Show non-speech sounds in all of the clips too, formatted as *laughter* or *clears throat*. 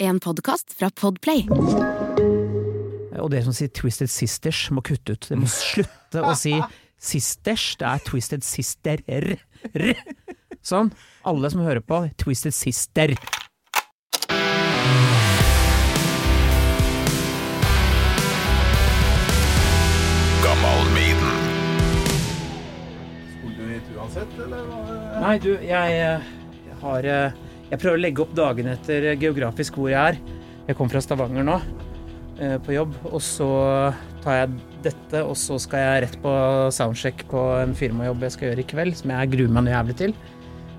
En podkast fra Podplay. Og dere som sier Twisted Sisters, må kutte ut. Dere må slutte å si sisters. Det er Twisted Sisterer. Sånn. Alle som hører på, Twisted Sister. Skulle du hit uansett, eller? Nei, du, jeg jeg har eh, Jeg prøver å legge opp dagen etter geografisk hvor jeg er. Jeg kom fra Stavanger nå, eh, på jobb, og så tar jeg dette, og så skal jeg rett på soundcheck på en firmajobb jeg skal gjøre i kveld, som jeg gruer meg noe jævlig til.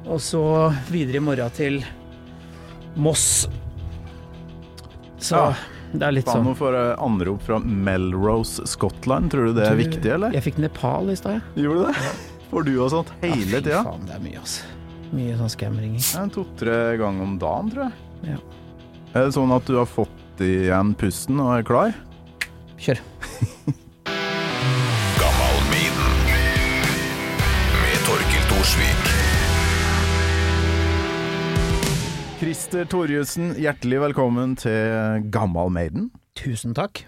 Og så videre i morgen til Moss. Så Ja. det er litt sånn nå får jeg anrop fra Melrose, Scotland. Tror du det er Du, viktig, eller? Jeg fikk Nepal i stad, jeg. Gjorde du det? Får du og sånt hele Fy tida? faen, det er mye, altså. Mye sånn skamringer. Ja, To-tre ganger om dagen, tror jeg. Ja. Er det sånn at du har fått igjen pusten og er klar? Kjør. *laughs* Krister Christer Torjussen, hjertelig velkommen til Gammal Maiden. Tusen takk.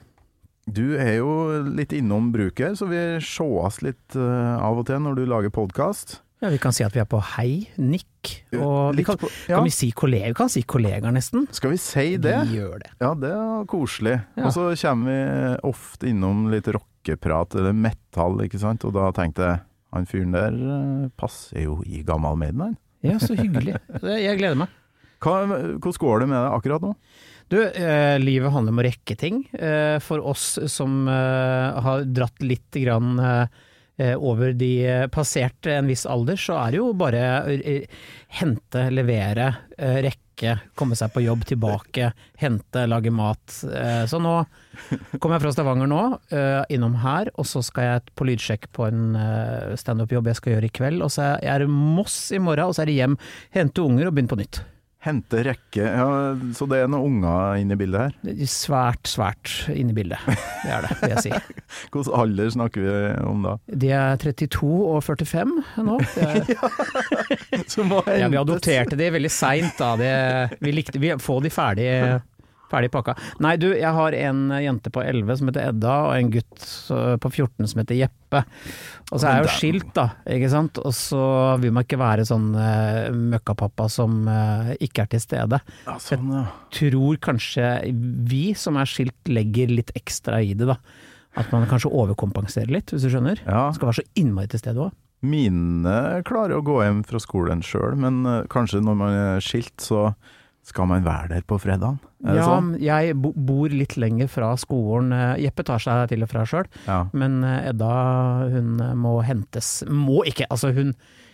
Du er jo litt innom bruket så vi sees litt eh, av og til når du lager podkast. Ja, vi kan si at vi er på hei, nikk, og vi kan, på- ja. kan vi si kollega? Vi kan si kollegaer, nesten. Skal vi si det? Vi gjør det. Ja, det er koselig. Ja. Og så kommer vi ofte innom litt rockeprat eller metall, ikke sant. Og da tenkte jeg han fyren der eh, passer jo i Gammal Maiden, han. Ja, så hyggelig. *laughs* Jeg gleder meg. Hva, hvordan går det med deg akkurat nå? Du, eh, livet handler om å rekke ting. Eh, for oss som eh, har dratt litt grann eh, over de passerte passert en viss alder, så er det jo bare eh, hente, levere, eh, rekke, komme seg på jobb, tilbake, hente, lage mat. Eh, så nå kommer jeg fra Stavanger nå, eh, innom her, og så skal jeg på lydsjekk på en eh, standup-jobb jeg skal gjøre i kveld. Og så er det Moss i morgen, og så er det hjem, hente unger og begynne på nytt. Hente rekke ja, Så det er noen unger inne i bildet her. Det er Svært, svært inne i bildet. Det er det, vil jeg si. *laughs* Hvilken alder snakker vi om da? De er 32 og 45 nå. *laughs* *laughs* Ja, vi adopterte de veldig seint da. Det, vi likte vi få de ferdig, ferdig pakka. Nei du, jeg har en jente på 11 som heter Edda, og en gutt på 14 som heter Jeppe. Og så er jeg jo skilt, da, ikke sant. Og så vil man ikke være sånn uh, møkkapappa som uh, ikke er til stede. Ja, sånn, ja. Tror kanskje vi som er skilt legger litt ekstra i det, da. At man kanskje overkompenserer litt, hvis du skjønner. ja. Skal være så innmari til stede òg. Mine klarer å gå hjem fra skolen sjøl, men eh, kanskje når man er skilt, så skal man være der på fredagen? Ja, sånn? jeg bo bor litt lenger fra skolen. Eh, Jeppe tar seg til og fra sjøl, Ja. men eh, Edda hun eh, må hentes. Må ikke, altså hun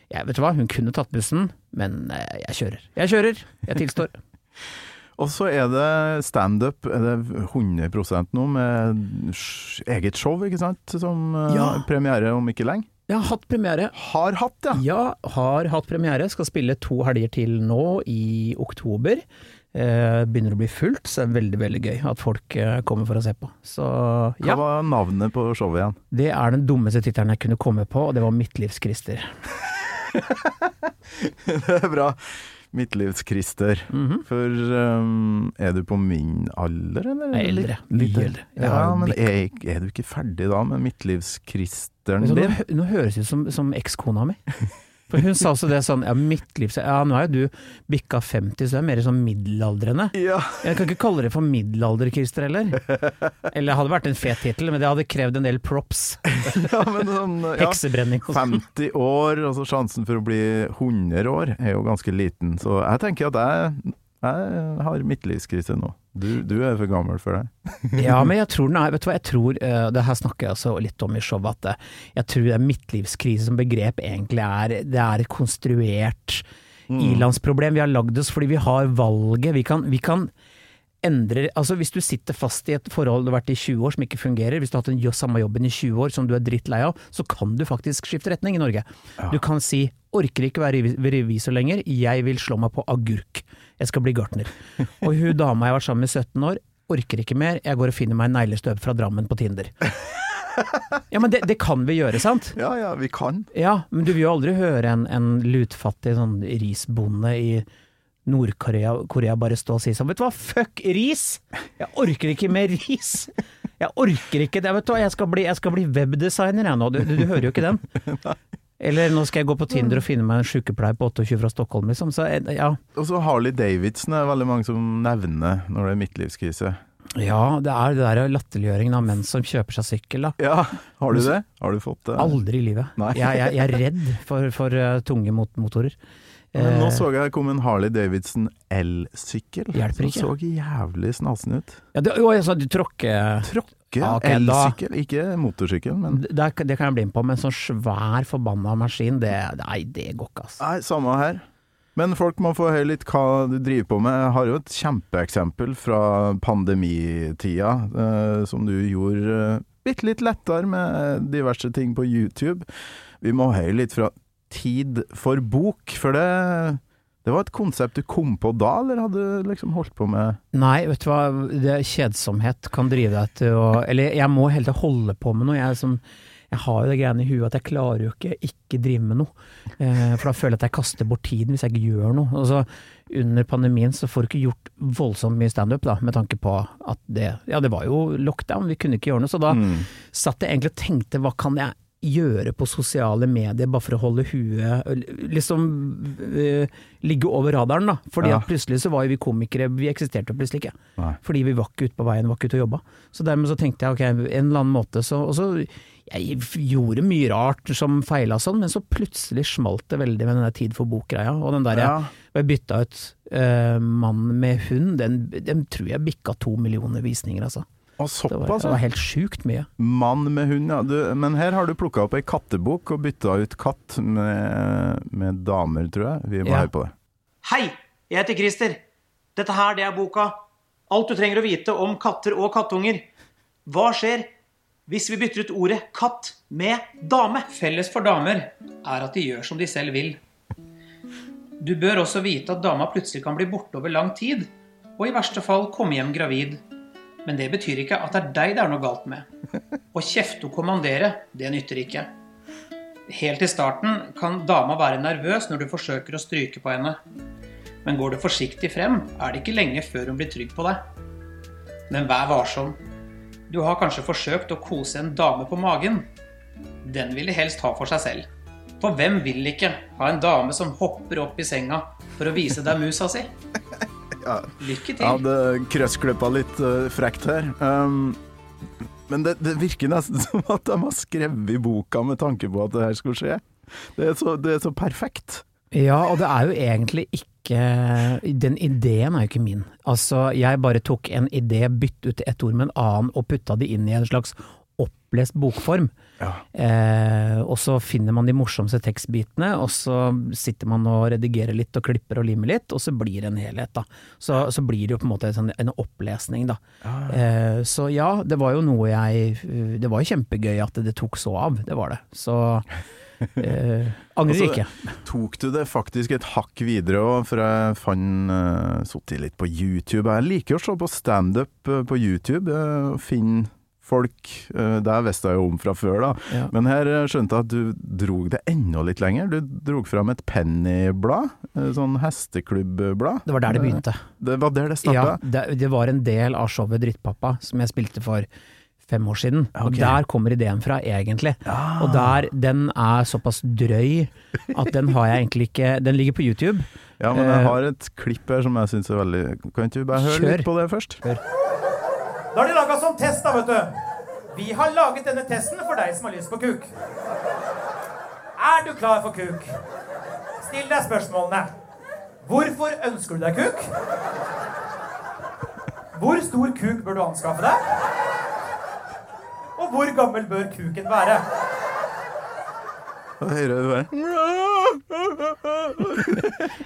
jeg vet du hva, hun kunne tatt bussen, men jeg kjører. Jeg kjører, jeg tilstår. *laughs* Og så er det standup, er det 100% nå, med eget show, ikke sant? Som Ja. premiere om ikke lenge. Jeg har hatt premiere. Har hatt, ja! Ja, har hatt premiere. Skal spille to helger til nå i oktober. Eh, begynner å bli fullt, så det er veldig veldig gøy at folk eh, kommer for å se på. Så Hva var navnet på showet igjen? det er den dummeste tittelen jeg kunne komme på, og det var Midtlivskrister. *laughs* det er bra. Midtlivskrister. Mhm. For um, er du på min alder, eller? Jeg er eldre. Litt- Mye eldre. Ja, men er, er du ikke ferdig da med midtlivskristeren din? nå, nå høres det ut som, som ekskona mi. *laughs* For hun sa også det sånn, ja midtlivs... Ja, nå er jo du bikka 50, så du er mer sånn middelaldrende. Ja. Jeg kan ikke kalle det for middelalder-Christer heller. Eller det hadde vært en fet tittel, men det hadde krevd en del props. *laughs* ja, men sånn ja. Heksebrenning og sånn. 50 år, altså sjansen for å bli 100 år er jo ganske liten. Så jeg tenker at jeg, jeg har midtlivskrise nå. Du, du er for gammel for det. *laughs* Ja, men jeg tror, nei, vet du hva, jeg tror, eh, det her snakker jeg også litt om i showet, at eh, jeg tror det er midtlivskrise som begrep egentlig er, det er et konstruert ilandsproblem. Vi har lagd oss fordi vi har valget. Vi kan, vi kan endre Altså hvis du sitter fast i et forhold du har vært i 20 år som ikke fungerer, hvis du har hatt den samme jobben i 20 år som du er drittlei av, så kan du faktisk skifte retning i Norge. Du kan si orker ikke være revi- revisor lenger, jeg vil slå meg på agurk. Jeg skal bli gartner. Og hun dama jeg har vært sammen med i 17 år, orker ikke mer, jeg går og finner meg en neglestøv fra Drammen på Tinder. *laughs* Ja, men det, det kan vi gjøre, sant? Ja ja, vi kan. Ja, men du vil jo aldri høre en, en lutfattig sånn risbonde i Nord-Korea Korea bare stå og si sånn Vet du hva, fuck ris! Jeg orker ikke mer ris! Jeg orker ikke det, vet du hva, jeg skal bli, jeg skal bli webdesigner jeg nå, du, du, du hører jo ikke den. *laughs* Eller nå skal jeg gå på Tinder og finne meg en sykepleier på 28 fra Stockholm, liksom. Så eh, ja. Og så Harley Davidson er veldig mange som nevner når det er midtlivskrise. ja, det er det der latterliggjøringen av menn som kjøper seg sykkel, da. Ja, har du det? Har du fått det? Aldri i livet. Jeg, jeg, jeg er redd for, for eh, tunge mot motorer. Men nå Eh, så jeg kom en Harley Davidson elsykkel. Som så jævlig snasen ut. ja, det, jo, sa du tråkker Tråkke, Okay, ok, elsykkel, ikke motorsykkel, men det, det kan jeg bli med på, men sånn svær forbanna maskin, det, nei, det går ikke, altså. Nei, samme her. Men folk må få høre litt hva du driver på med. Jeg har jo et kjempeeksempel fra pandemitida, eh, som du gjorde eh, bitte litt lettere med diverse ting på YouTube. Vi må høre litt fra Tid for bok, for det, det var et konsept du kom på da, eller hadde du liksom holdt på med Nei, vet du hva, det, kjedsomhet kan drive deg til å Eller jeg må hele tiden holde på med noe. Jeg, som, jeg har jo det greiene i huet at jeg klarer jo ikke ikke drive med noe. Eh, for da føler jeg at jeg kaster bort tiden hvis jeg ikke gjør noe. Og så under pandemien så får du ikke gjort voldsomt mye standup, da, med tanke på at det Ja, det var jo lockdown, vi kunne ikke gjøre noe. Så da Mm. satt jeg egentlig og tenkte hva kan jeg gjøre på sosiale medier bare for å holde huet Liksom uh, ligge over radaren, da. Fordi Ja. at plutselig så var jo vi komikere Vi eksisterte plutselig ikke. Nei. Fordi vi var ikke ute på veien, var ikke ute og jobba. Så dermed så tenkte jeg ok, en eller annen måte så Og så jeg gjorde mye rart som feila sånn, men så plutselig smalt det veldig med den der Tid for bok-greia. Og den der Ja. jeg bytta ut uh, Mann med hund, den, den tror jeg bikka to millioner visninger, altså. Og Det var, det var helt sjukt mye. Mann med hund, ja. Du, men her har du plukka opp ei kattebok og bytta ut katt med, med damer, tror jeg. Vi må Ja. høre på det. Hei, jeg heter Christer. Dette her, det er boka Alt du trenger å vite om katter og kattunger. Hva skjer hvis vi bytter ut ordet katt med dame? Felles for damer er at de gjør som de selv vil. Du bør også vite at dama plutselig kan bli borte over lang tid, og i verste fall komme hjem gravid. Men det betyr ikke at det er deg det er noe galt med. *laughs* Å kjefte og kommandere, det nytter ikke. Helt i starten kan dama være nervøs når du forsøker å stryke på henne. Men går du forsiktig frem, er det ikke lenge før hun blir trygg på deg. Men vær varsom. Du har kanskje forsøkt å kose en dame på magen. Den vil de helst ha for seg selv. For hvem vil ikke ha en dame som hopper opp i senga for å vise deg musa si? *laughs* Lykke til. Jeg hadde krøssklippa litt uh, frekt her. Um, men det, det virker nesten *laughs* som at de har skrevet i boka med tanke på at det her skulle skje. Det er så, det er så perfekt. Ja, og det er jo egentlig ikke Den ideen er jo ikke min. Altså, jeg bare tok en idé, bytte ut ett ord med en annen og putta det inn i en slags opplest bokform. Ja. Eh, og så finner man de morsomste tekstbitene, og så sitter man og redigerer litt og klipper og limer litt, og så blir det en helhet, da. Så, så blir det jo på en måte en, sånn- en opplesning, da. Eh, så ja, det var jo noe jeg Det var jo kjempegøy at det tok så av, det var det. Så eh, *laughs* angrer Altså, ikke. Tok du det faktisk et hakk videre òg, for jeg fant uh, Sittet litt på YouTube. Jeg liker å se på standup uh, på YouTube, uh, finne folk uh, Det visste jeg jo om fra før, da. Ja. Men her uh, skjønte jeg at du drog det enda litt lenger. Du drog fram et pennyblad, uh, sånn hesteklubbblad. Det var der det begynte. Det var der det Ja, det, det var en del av showet Drittpappa som jeg spilte for fem år siden. Og der kommer ideen fra, egentlig. Og der, den er såpass drøy at den har jeg egentlig ikke Den ligger på YouTube. Ja, men jeg Eh, har et klipp her som jeg syns er veldig Kan ikke du bare høre Kjør. litt på det først? Da har de laga sånn test, da, vet du. Vi har laget denne testen for deg som har lyst på kuk. Er du klar for kuk? Still deg spørsmålene. Hvorfor ønsker du deg kuk? Hvor stor kuk bør du anskaffe deg? Og hvor gammel bør kuken være? Hører du bare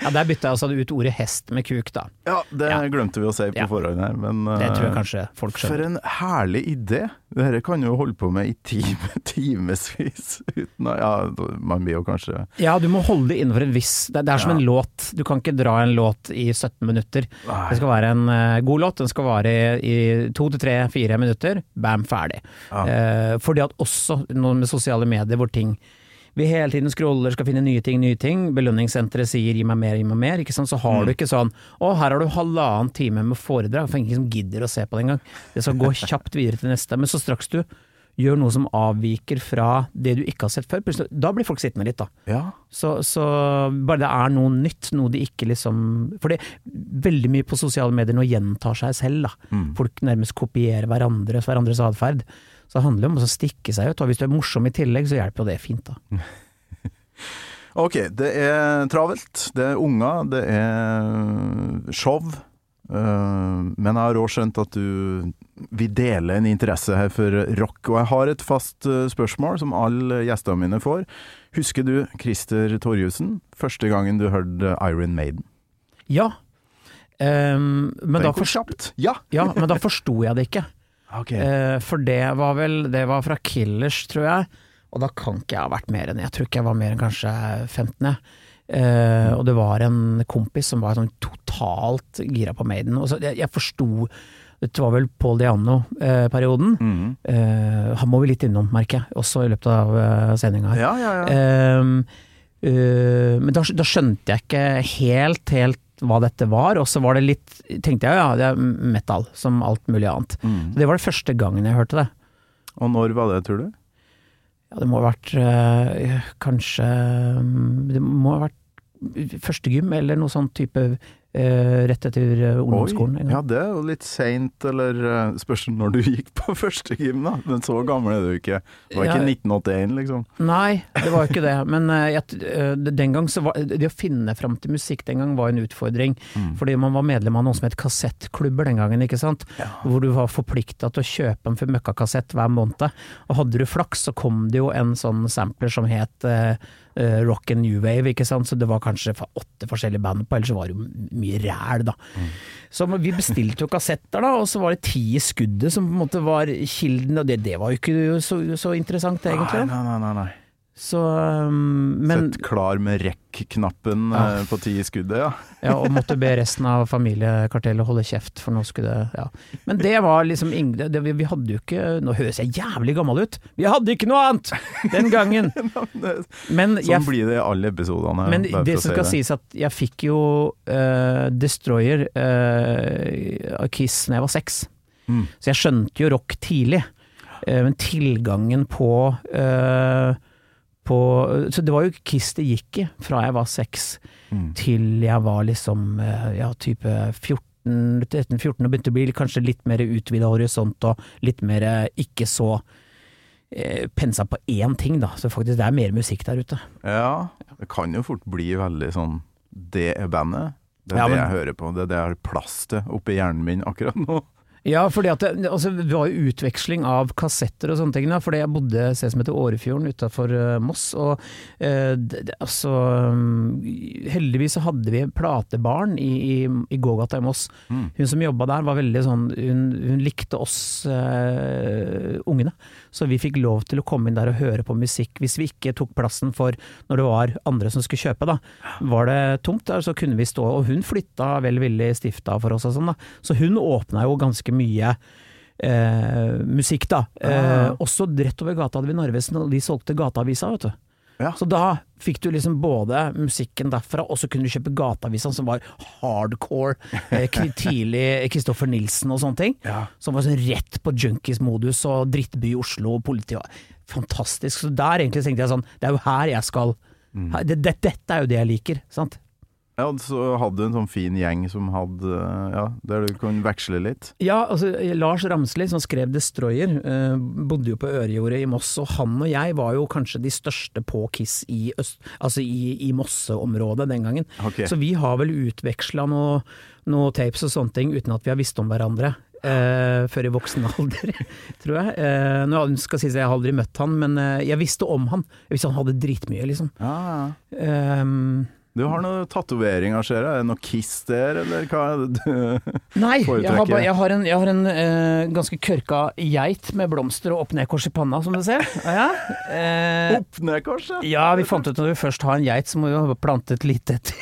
Ja, Der bytta jeg altså ut ordet hest med kuk, da. Ja, det Ja. glemte vi å si på Ja. forhånd her, men Det tror jeg eh, kanskje folk For en herlig idé! Dette kan jo holde på med i time, *laughs* timevis uten å Ja, man blir jo kanskje Ja, du må holde det innenfor en viss Det, det er som Ja. en låt. Du kan ikke dra en låt i 17 minutter. Nei. Det skal være en uh, god låt. Den skal vare i tre, fire minutter. Bam, ferdig. Ja. Uh, fordi at også noe med sosiale medier hvor ting vi hele tiden scroller, skal finne nye ting, nye ting. Belønningssenteret sier 'gi meg mer, gi meg mer', ikke sant. Så har du ikke sånn 'å, her har du halvannen time med foredrag', for ingen som gidder å se på det engang. Det skal gå kjapt videre til neste. Men så straks du gjør noe som avviker fra det du ikke har sett før, plutselig, da blir folk sittende litt, da. Ja. Så, så bare det er noe nytt, noe de ikke liksom For det veldig mye på sosiale medier nå gjentar seg selv, da. Folk nærmest kopierer hverandres, hverandres atferd. Så det handler om å stikke seg ut, og hvis du er morsom i tillegg, så hjelper jo det fint, da. *laughs* Ok, det er travelt. Det er unger, det er show. Eh, men jeg har òg skjønt at du vil dele en interesse her for rock. Og jeg har et fast eh, spørsmål som alle gjestene mine får. Husker du Christer Torjussen? Første gangen du hørte Iron Maiden? Ja. Um, men, da kjapt. Ja! ja, men da *laughs* forsto jeg det ikke. Ok. Eh, for det var vel Det var fra Killers, tror jeg. Og da kan ikke jeg ha vært mer enn Jeg tror ikke jeg var mer enn kanskje 15. jeg. Eh, og det var en kompis som var sånn totalt gira på Maiden. Og så jeg, jeg forsto Dette var vel Paul Diano-perioden. Mhm. Eh, han må vi litt innom, merker jeg, også i løpet av uh, sendinga her. Ja, ja, ja. Ehm, eh, men da, da skjønte jeg ikke helt, helt hva dette var, og så var det litt Tenkte jeg ja, det er metal, som alt mulig annet. Mm. Det var det første gangen jeg hørte det. Og når var det, tror du? Ja, det må ha vært øh, kanskje mm, Det må ha vært førstegym eller noe sånn type rett etter eh, ungdomsskolen. Oi. Ja, det er jo litt seint, eller eh, spørs når du *laughs* gikk på første gym, da. Men så gammel er du ikke. Det var ikke 1981, liksom. Nei, det var ikke det. Men eh, eh, den gang så var det å finne fram til musikk den gang var en utfordring. Fordi man var medlem av noe som het kassettklubber den gangen, ikke sant. Hvor du var forplikta til å kjøpe en for møkkakassett hver måned. Og hadde du flaks, så kom det jo en sånn sampler som het eh, eh, Rock and New Wave, ikke sant. Så det var kanskje åtte forskjellige band på, ellers var det jo mye ræl, da. Så vi bestilte jo kassetter, da, og så var det ti i skuddet som på en måte var kilden, og det, det var jo ikke så, så interessant, egentlig. Nei, nei, nei. nei. Så um, Men Sett klar med rekk-knappen Ja. eh, på ti i skuddet, ja. *laughs* Ja, og måtte be resten av familiekartellet holde kjeft, for nå skulle det Ja. Men det var liksom det, vi, vi hadde jo ikke Nå høres jeg jævlig gammel ut! Vi hadde ikke noe annet den gangen! *laughs* Men, Sånn jeg, blir det i alle episodene. men det som skal skal sies, at jeg fikk jo uh, Destroyer av Kiss da jeg var seks. Mm. Så jeg skjønte jo rock tidlig. Uh, men tilgangen på eh, på Så det var jo Kiss det gikk i fra jeg var seks Mm. til jeg var liksom eh, ja, type 14, 13-14 og begynte å bli kanskje litt mer utvida horisont og litt mer eh, ikke så eh, pensa på én ting, da. Så faktisk det er mer musikk der ute. Ja, det kan jo fort bli veldig sånn Det er bandet. Det er Ja, det men- jeg hører på. Det er det jeg har plass til oppi hjernen min akkurat nå. Ja, fordi at det, altså, det var jo utveksling av kassetter og sånne ting. Da, fordi jeg bodde et sted som heter Årefjorden utafor Moss. Og eh, det, altså um, Heldigvis så hadde vi platebarn i, i, i gågata i Moss. Mm. Hun som jobba der var veldig sånn Hun, hun likte oss eh, ungene. Så vi fikk lov til å komme inn der og høre på musikk hvis vi ikke tok plassen for når det var andre som skulle kjøpe. da. Var det tomt der, så kunne vi stå. Og hun flytta vel villig stifta for oss og sånn, da. Så hun åpna jo ganske mye eh, musikk, da. Eh, Ah. også rett over gata hadde vi Narvesen, og de solgte gateavisa, vet du. Ja. Så da fikk du liksom både musikken derfra, og så kunne du kjøpe gateavisa som var hardcore, eh, *laughs* tidlig Kristoffer Nilsen og sånne ting. Ja. Som var sånn rett på junkies-modus og drittby i Oslo og politi. Fantastisk. Så der egentlig tenkte jeg sånn, det er jo her jeg skal mm. det, det, Dette er jo det jeg liker, sant. Ja, så hadde du en sånn fin gjeng som hadde Ja, der du kunne veksle litt. Ja, altså Lars Ramsli som skrev 'Destroyer', eh, bodde jo på Ørejordet i Moss, og han og jeg var jo kanskje de største på Kiss i, øst, altså i, i Mosseområdet den gangen. Okay. Så vi har vel utveksla noe, noe tapes og sånne ting uten at vi har visst om hverandre. Uh, før i voksen *laughs* alder, tror jeg. Uh, nå skal sies at jeg har aldri møtt han, men uh, jeg visste om han. Jeg visste han hadde dritmye, liksom. Ja, ja. Du har noen tatoveringer, ser jeg. Er det noe Kiss der, eller hva *laughs* Nei, jeg har, bare, jeg har en, jeg har en uh, ganske kørka geit med blomster og opp-ned-kors i panna, som du ser. Ja, uh, opp-ned-kors, ja, ja. vi fant ut at når vi først har en geit, så må vi jo plante et lite *laughs* et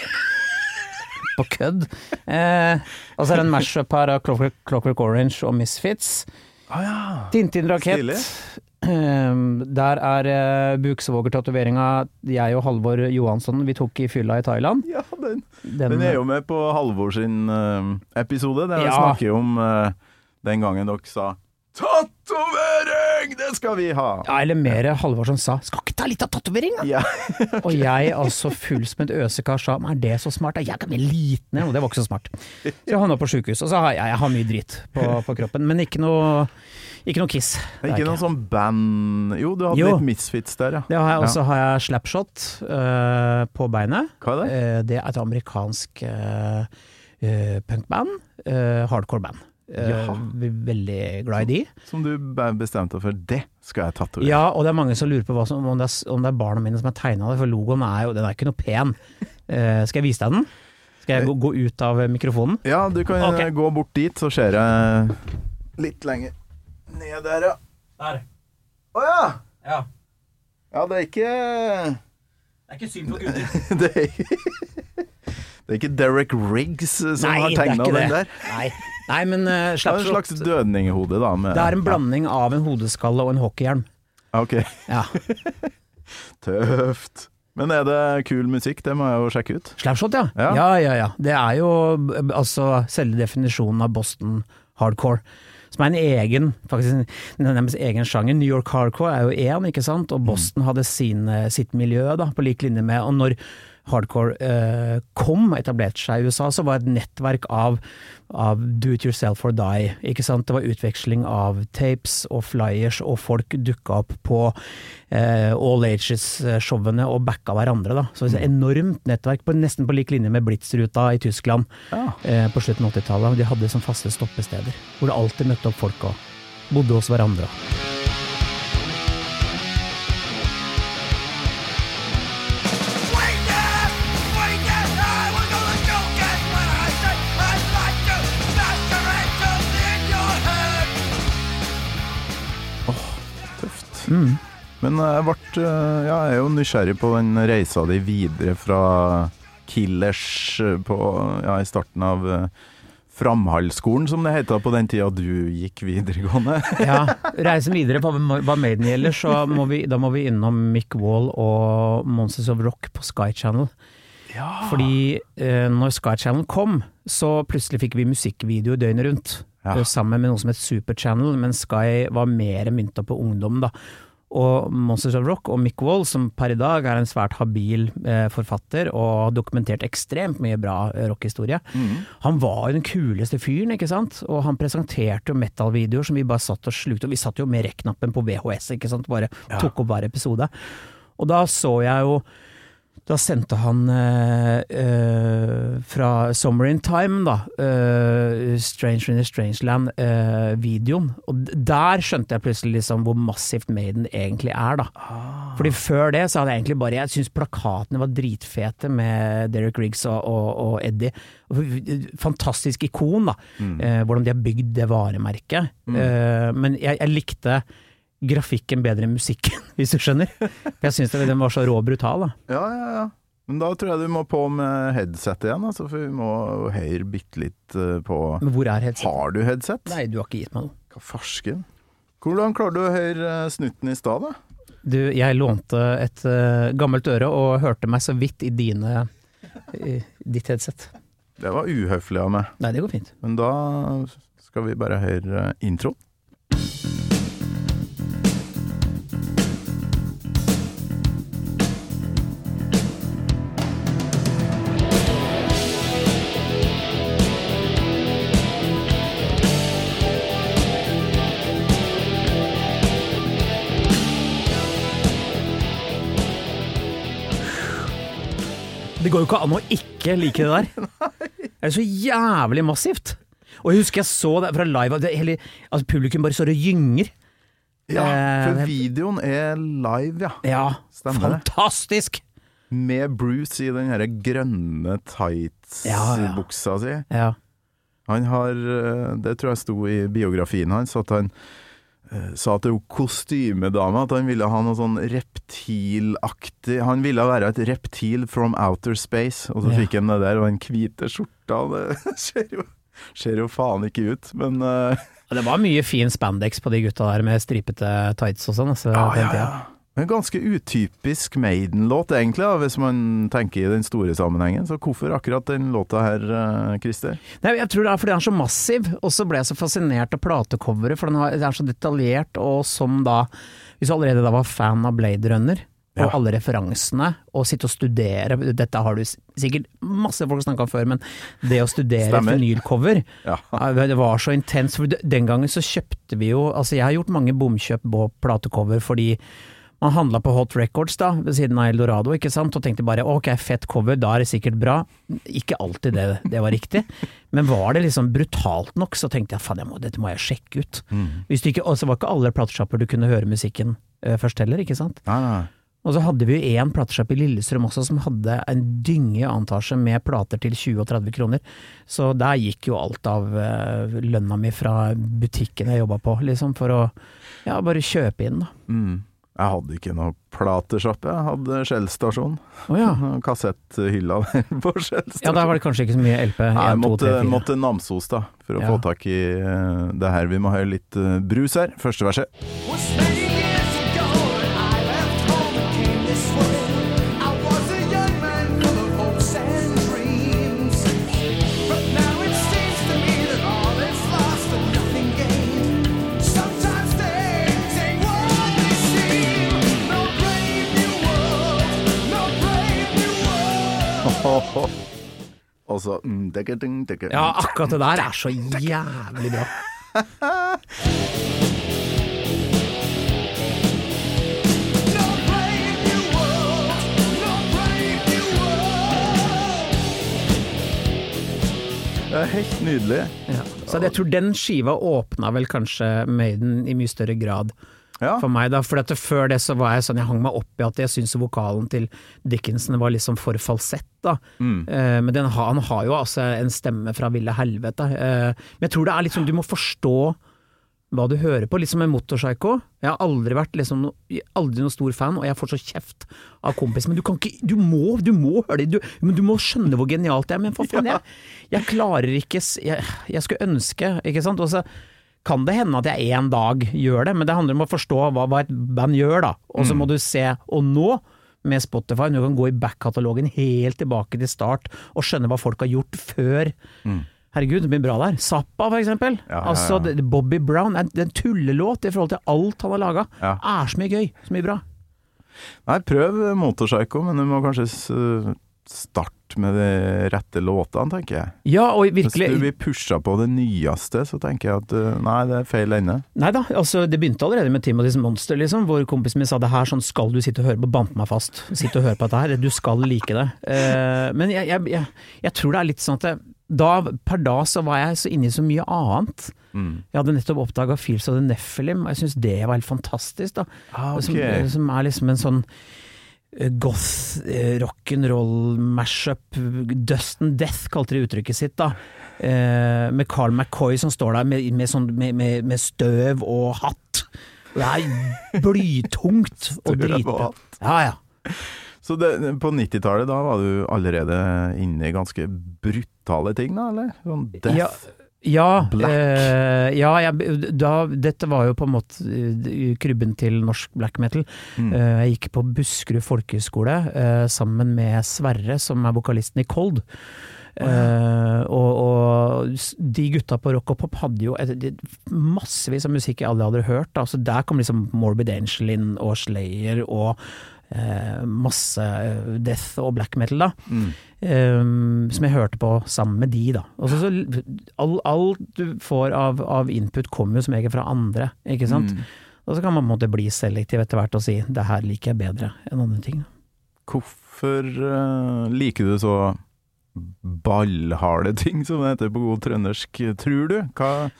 på kødd. Uh, og så er det en mash-up her av Clockwork, Clockwork Orange og Misfits. Ah, ja. Tintin-rakett. Stilig. Ehm, der er uh, buksvågertatoveringa jeg og Halvor Johansson vi tok i fylla i Thailand. Ja, den, Den, den er jo med på Halvor sin eh, episode, der vi Ja. snakker om eh, den gangen dere sa 'Tatovering, det skal vi ha'! ja, eller mer Halvor som sa 'skal ikke ta litt av tatoveringa?' Ja. *laughs* Og jeg altså full som et øsekar sa 'men er det så smart'? da? Jeg kan bli liten, igjen, og det var ikke så smart. Så jeg havna på sjukehus, og så har jeg, jeg har mye dritt på, på kroppen, men ikke noe, ikke noe kiss. Det er ikke noe sånn band Jo, du hadde Jo. litt Misfits der, ja. Det har jeg, Ja. og så har jeg slapshot uh, på beinet. Hva er det? Uh, det er et amerikansk uh, punkband. hardcore band. Er veldig glad i de. Som du bestemte deg for. Det skal jeg tatovere. Ja, og det er mange som lurer på som, om, det er, om det er barna mine som har tegna det, for logoen er jo den er ikke noe pen. Skal jeg vise deg den? Skal jeg gå, gå ut av mikrofonen? Ja, du kan Ok. eh, gå bort dit, så ser jeg litt lenger ned der, ja. Der. Å ja! Ja. Ja, det er ikke Det er ikke synd på gutter. *laughs* Det er ikke, det er ikke Derek Riggs som som har det er tegna den der. Nei, Nei men uh, Det er en slags dødninghode, da. Med, Det er en blanding av en hodeskalle og en hockeyhjelm. Ok, Ja. *laughs* tøft. Men er det kul musikk? Det må jeg jo sjekke ut. Slapshot, ja. Ja. ja. Ja, ja, Det er jo b- altså selve definisjonen av Boston hardcore. Som er en egen, faktisk nærmest egen sjanger. New York hardcore er jo én, ikke sant. Og Boston hadde sin, eh, sitt miljø, da, på lik linje med Og når hardcore eh, kom, etablerte seg i USA, så var det et nettverk av, av do it yourself or die. Ikke sant? Det var utveksling av tapes og flyers, og folk dukka opp på eh, All Ages-showene og backa hverandre. Da. Så det et enormt nettverk, på, nesten på lik linje med Blitzruta i Tyskland Ja. eh, på slutten av 80-tallet. De hadde som faste stoppesteder, hvor det alltid møtte opp folk og bodde hos hverandre. Mm. Men jeg ble eh, Ja, jeg er jo nysgjerrig på den reisa di videre fra Killers eh, på, ja, i starten av eh, Framhaldsskolen, som det heter på den tida du gikk videregående. *laughs* Ja, reisen videre på hva Maiden gjelder, så må vi, da må vi innom Mick Wall og Monsters of Rock på Sky Channel. Fordi eh, når Sky Channel kom, så plutselig fikk vi musikkvideo døgnet rundt. Ja. Sammen med noe som het Super Channel, men Sky var mer mynta på ungdom, da. Og Monsters of Rock og Mick Wall, som per i dag er en svært habil eh, forfatter og har dokumentert ekstremt mye bra eh, rockhistorie, han var jo den kuleste fyren, ikke sant? Og han presenterte jo metal-videoer som vi bare satt og slukte, og vi satt jo med rekk-knappen på VHS, ikke sant, bare tok opp hver episode. Og da så jeg jo da sendte han eh, eh, fra Summer in Time, da, eh, Stranger in a Strangeland'-videoen. Og der skjønte jeg plutselig liksom hvor massivt Maiden egentlig er, da. Fordi før det så hadde jeg egentlig bare Jeg syns plakatene var dritfete med Derek Riggs og, og, og Eddie. Fantastisk ikon, da. Eh, hvordan de har bygd det varemerket. Eh, men jeg, jeg likte grafikken bedre enn musikken, *laughs* hvis du skjønner. Jeg syns den var så rå og brutal. da. Ja, ja, ja. Men da tror jeg du må på med headset igjen, altså, for vi må høyre bitte litt eh, på Men hvor er headset? Har du headset? Nei, du har ikke gitt meg noe. Hva farsken? Hvordan klarer du å høre eh, snutten i stad, da? Du, jeg lånte et uh, gammelt øre og hørte meg så vidt i dine i ditt headset. Det var uhøflig av meg. Nei, det går fint. Men da skal vi bare høre eh, Det går jo ikke an å ikke like det der. *laughs* Det er så jævlig massivt. Og jeg husker jeg så det fra live, det hele, altså publikum bare står og gynger. Ja, for Eh, videoen er live, ja. Ja, Stemmer fantastisk! Med Bruce i den her grønne Ja, ja. tights-buksa si. Ja. Han har, eh, det tror jeg sto i biografien hans, at han sa til kostymedama at han ville ha noe sånn reptilaktig Han ville være et reptil from outer space, og så Ja. fikk han det der og den hvite skjorta. Det *laughs* ser jo, ser jo faen ikke ut, men uh... Det var mye fin spandex på de gutta der med stripete tights og sånn. Altså, ja tida. En ganske utypisk Maiden-låt, egentlig, da, hvis man tenker i den store sammenhengen. Så hvorfor akkurat den låta her, eh, Christer? Nei, jeg tror det er fordi den er så massiv, og så ble jeg så fascinert av platecoveret, for den er så detaljert, og som da Hvis du allerede da var fan av Blade Runner, og Ja. alle referansene, og sitte og studere Dette har du sikkert masse folk snakka om før, men det å studere Stemmer. vinylcover Ja. ja, Det var så intenst, for den gangen så kjøpte vi jo Altså, jeg har gjort mange bomkjøp på platecover fordi man handla på Hot Records da, ved siden av Eldorado, ikke sant, og tenkte bare ok, fett cover, da er det sikkert bra. Ikke alltid det, det var riktig, men var det liksom brutalt nok, så tenkte jeg faen, jeg må, dette må jeg sjekke ut. Hvis du ikke, og så var ikke alle platesjapper du kunne høre musikken uh, først heller, ikke sant. Nei, nei. Og så hadde vi jo én platesjapp i Lillestrøm også som hadde en dynge antasje med plater til 20 og 30 kroner. Så der gikk jo alt av uh, lønna mi fra butikken jeg jobba på, liksom, for å ja, bare kjøpe inn, da. Mm. Jeg hadde ikke noe platesjappe, jeg hadde Shell-stasjon. Å ja. *laughs* Kassetthylla der på Shell-stasjon. ja, der var det kanskje ikke så mye LP. Nei, jeg 1, 2, måtte, 3, måtte Namsos da, for å Ja. få tak i eh, det her. Vi må høre litt eh, brus her. Første verset. Og så mm, ding. Ja, akkurat det der er så jævlig bra. Det er helt nydelig. Ja. Så jeg tror den skiva åpna vel kanskje Maiden i mye større grad Ja. for meg, da. For at før det så var jeg sånn, jeg hang meg opp i at jeg syntes vokalen til Dickinson var liksom for falsett, da. Eh, men den, han har jo altså en stemme fra ville helvete. Eh, men jeg tror det er liksom, du må forstå hva du hører på, litt som en motorpsycho. Jeg har aldri vært liksom aldri noen stor fan, og jeg får så kjeft av kompis. Men du kan ikke, du må, du må høre det, du, men du må skjønne hvor genialt det er. Men for faen, jeg, jeg klarer ikke jeg, jeg skulle ønske, ikke sant. Og så kan det hende at jeg en dag gjør det, men det handler om å forstå hva, hva et band gjør, da. Og så må du se, og nå med Spotify, du kan gå i back-katalogen helt tilbake til start og skjønne hva folk har gjort før. Herregud, det blir bra der. Zappa, for eksempel. Ja, ja, ja. Altså, Bobby Brown, det er en tullelåt i forhold til alt han har laga, Ja. er så mye gøy, så mye bra. Nei, prøv Motorpsycho, men du må kanskje s- med de rette låtene, tenker jeg. Ja, og virkelig... Hvis du blir pusha på det nyeste, så tenker jeg at uh, nei, det er feil ende. Nei da, altså det begynte allerede med Timothy's Monster, liksom, hvor kompisen min sa det her sånn skal du sitte og høre på, bandt meg fast. Sitte og høre på dette her, du skal like det. Uh, men jeg, jeg, jeg, jeg tror det er litt sånn at det, da, per da så var jeg så inne i så mye annet. Jeg hadde nettopp oppdaga Fields of the Nephilim, og jeg syns det var helt fantastisk, da. Ah, okay. som, som er liksom en sånn eh, goth, eh, rock'n'roll, mashup, dust and death kalte de uttrykket sitt, da. Eh, med Carl McCoy som står der med, med, sånn, med, med, med støv og hatt. Det er blytungt og dritbra. Ja, ja. Så det, på 90-tallet, da var du allerede inne i ganske brutale ting, da, eller? Sånn death? Ja, ja, eh, ja jeg, da, dette var jo på en måte eh, krybben til norsk black metal. Mm. Eh, jeg gikk på Buskerud folkehøgskole eh, sammen med Sverre, som er vokalisten i Cold. Eh, og, og de gutta på rock og pop hadde jo et, et, massevis av musikk jeg aldri hadde hørt. Da. Så der kom liksom Morbid Angel inn, og Slayer, og masse eh, death og black metal, da. Mm. Um, som jeg hørte på sammen med de, da. Og så, så all, alt du får av, av input kommer jo som regel fra andre, ikke sant. Mm. Og så kan man på en måte bli selektiv etter hvert og si det her liker jeg bedre enn andre ting. Hvorfor uh, liker du så ballharde ting, som det heter på god trøndersk, tror du? Hva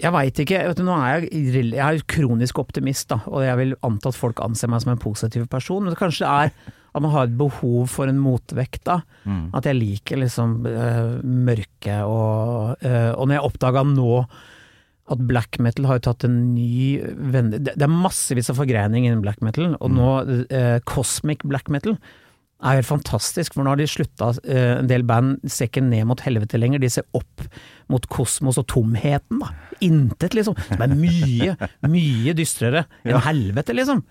Jeg veit ikke. Vet du, nå er jeg, jeg er kronisk optimist, da, og jeg vil anta at folk anser meg som en positiv person. Men det kanskje det er at man har et behov for en motvekt, da. Mm. At jeg liker liksom uh, mørke og uh, Og når jeg oppdaga nå at black metal har jo tatt en ny vende Det er massevis av forgreining innen black metal, og nå eh, cosmic black metal. Er helt fantastisk, for nå har de slutta eh, En del band ser ikke ned mot helvete lenger, de ser opp mot kosmos og tomheten, da. Intet, liksom. Som er mye, mye dystrere enn helvete, liksom.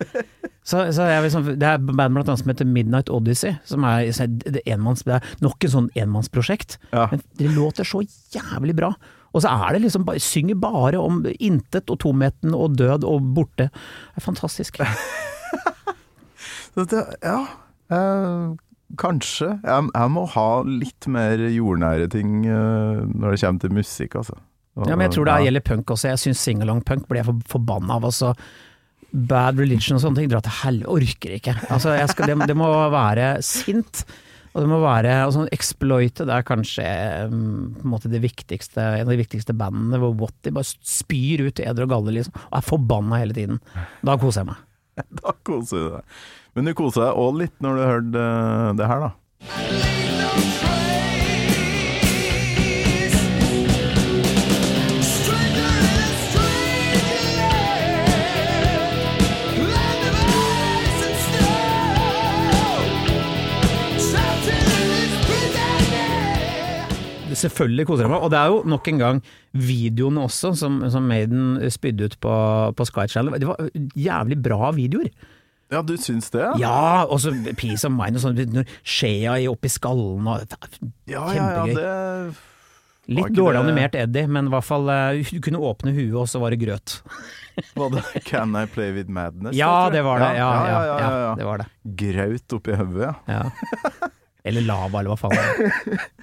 Så, så jeg, sånn- det er band blant annet som heter Midnight Odyssey, som så er det, enmanns, det er nok en sånn enmannsprosjekt. Ja. Men det låter så jævlig bra. Og så er det liksom synger bare om intet og tomheten og død og borte. Det er fantastisk. *laughs* Dette, ja, eh, kanskje. Jeg, jeg må ha litt mer jordnære ting eh, når det kommer til musikk, altså. Og- Ja, men jeg tror det ja. gjelder punk også. Jeg syns singalong-punk blir jeg for, forbanna av. Altså, bad religion og sånne ting, dra til helvete. Orker ikke. Altså, skal, det, det må være sint. Og det må være altså, Exploited er kanskje på en måte det viktigste, en av de viktigste bandene hvor Watty bare spyr ut eder og galle, liksom. Og er forbanna hele tiden. Da koser jeg meg. *laughs* Da koser du deg. Men du koser deg òg litt når du hørte eh, det her, da. Selvfølgelig koser jeg meg. Og det er jo nok en gang videoene også, som, som Maiden spydde ut på, på Sky Channel. Det var jævlig bra videoer. Ja, du syns det? Ja, Ja, og så Peace of Mind og sånn, når skjea i oppi skallen og ja, ja, ja Kjempegøy. det Litt dårlig det- animert Eddie, men i hvert fall eh, du kunne åpne huet, og så var det grøt. *laughs* var det Can I Play With Madness? Ja, det var det. Ja, ja, ja, ja, ja. det var det. Graut oppi hodet, ja. Ja. Eller lava, eller hva faen. *laughs*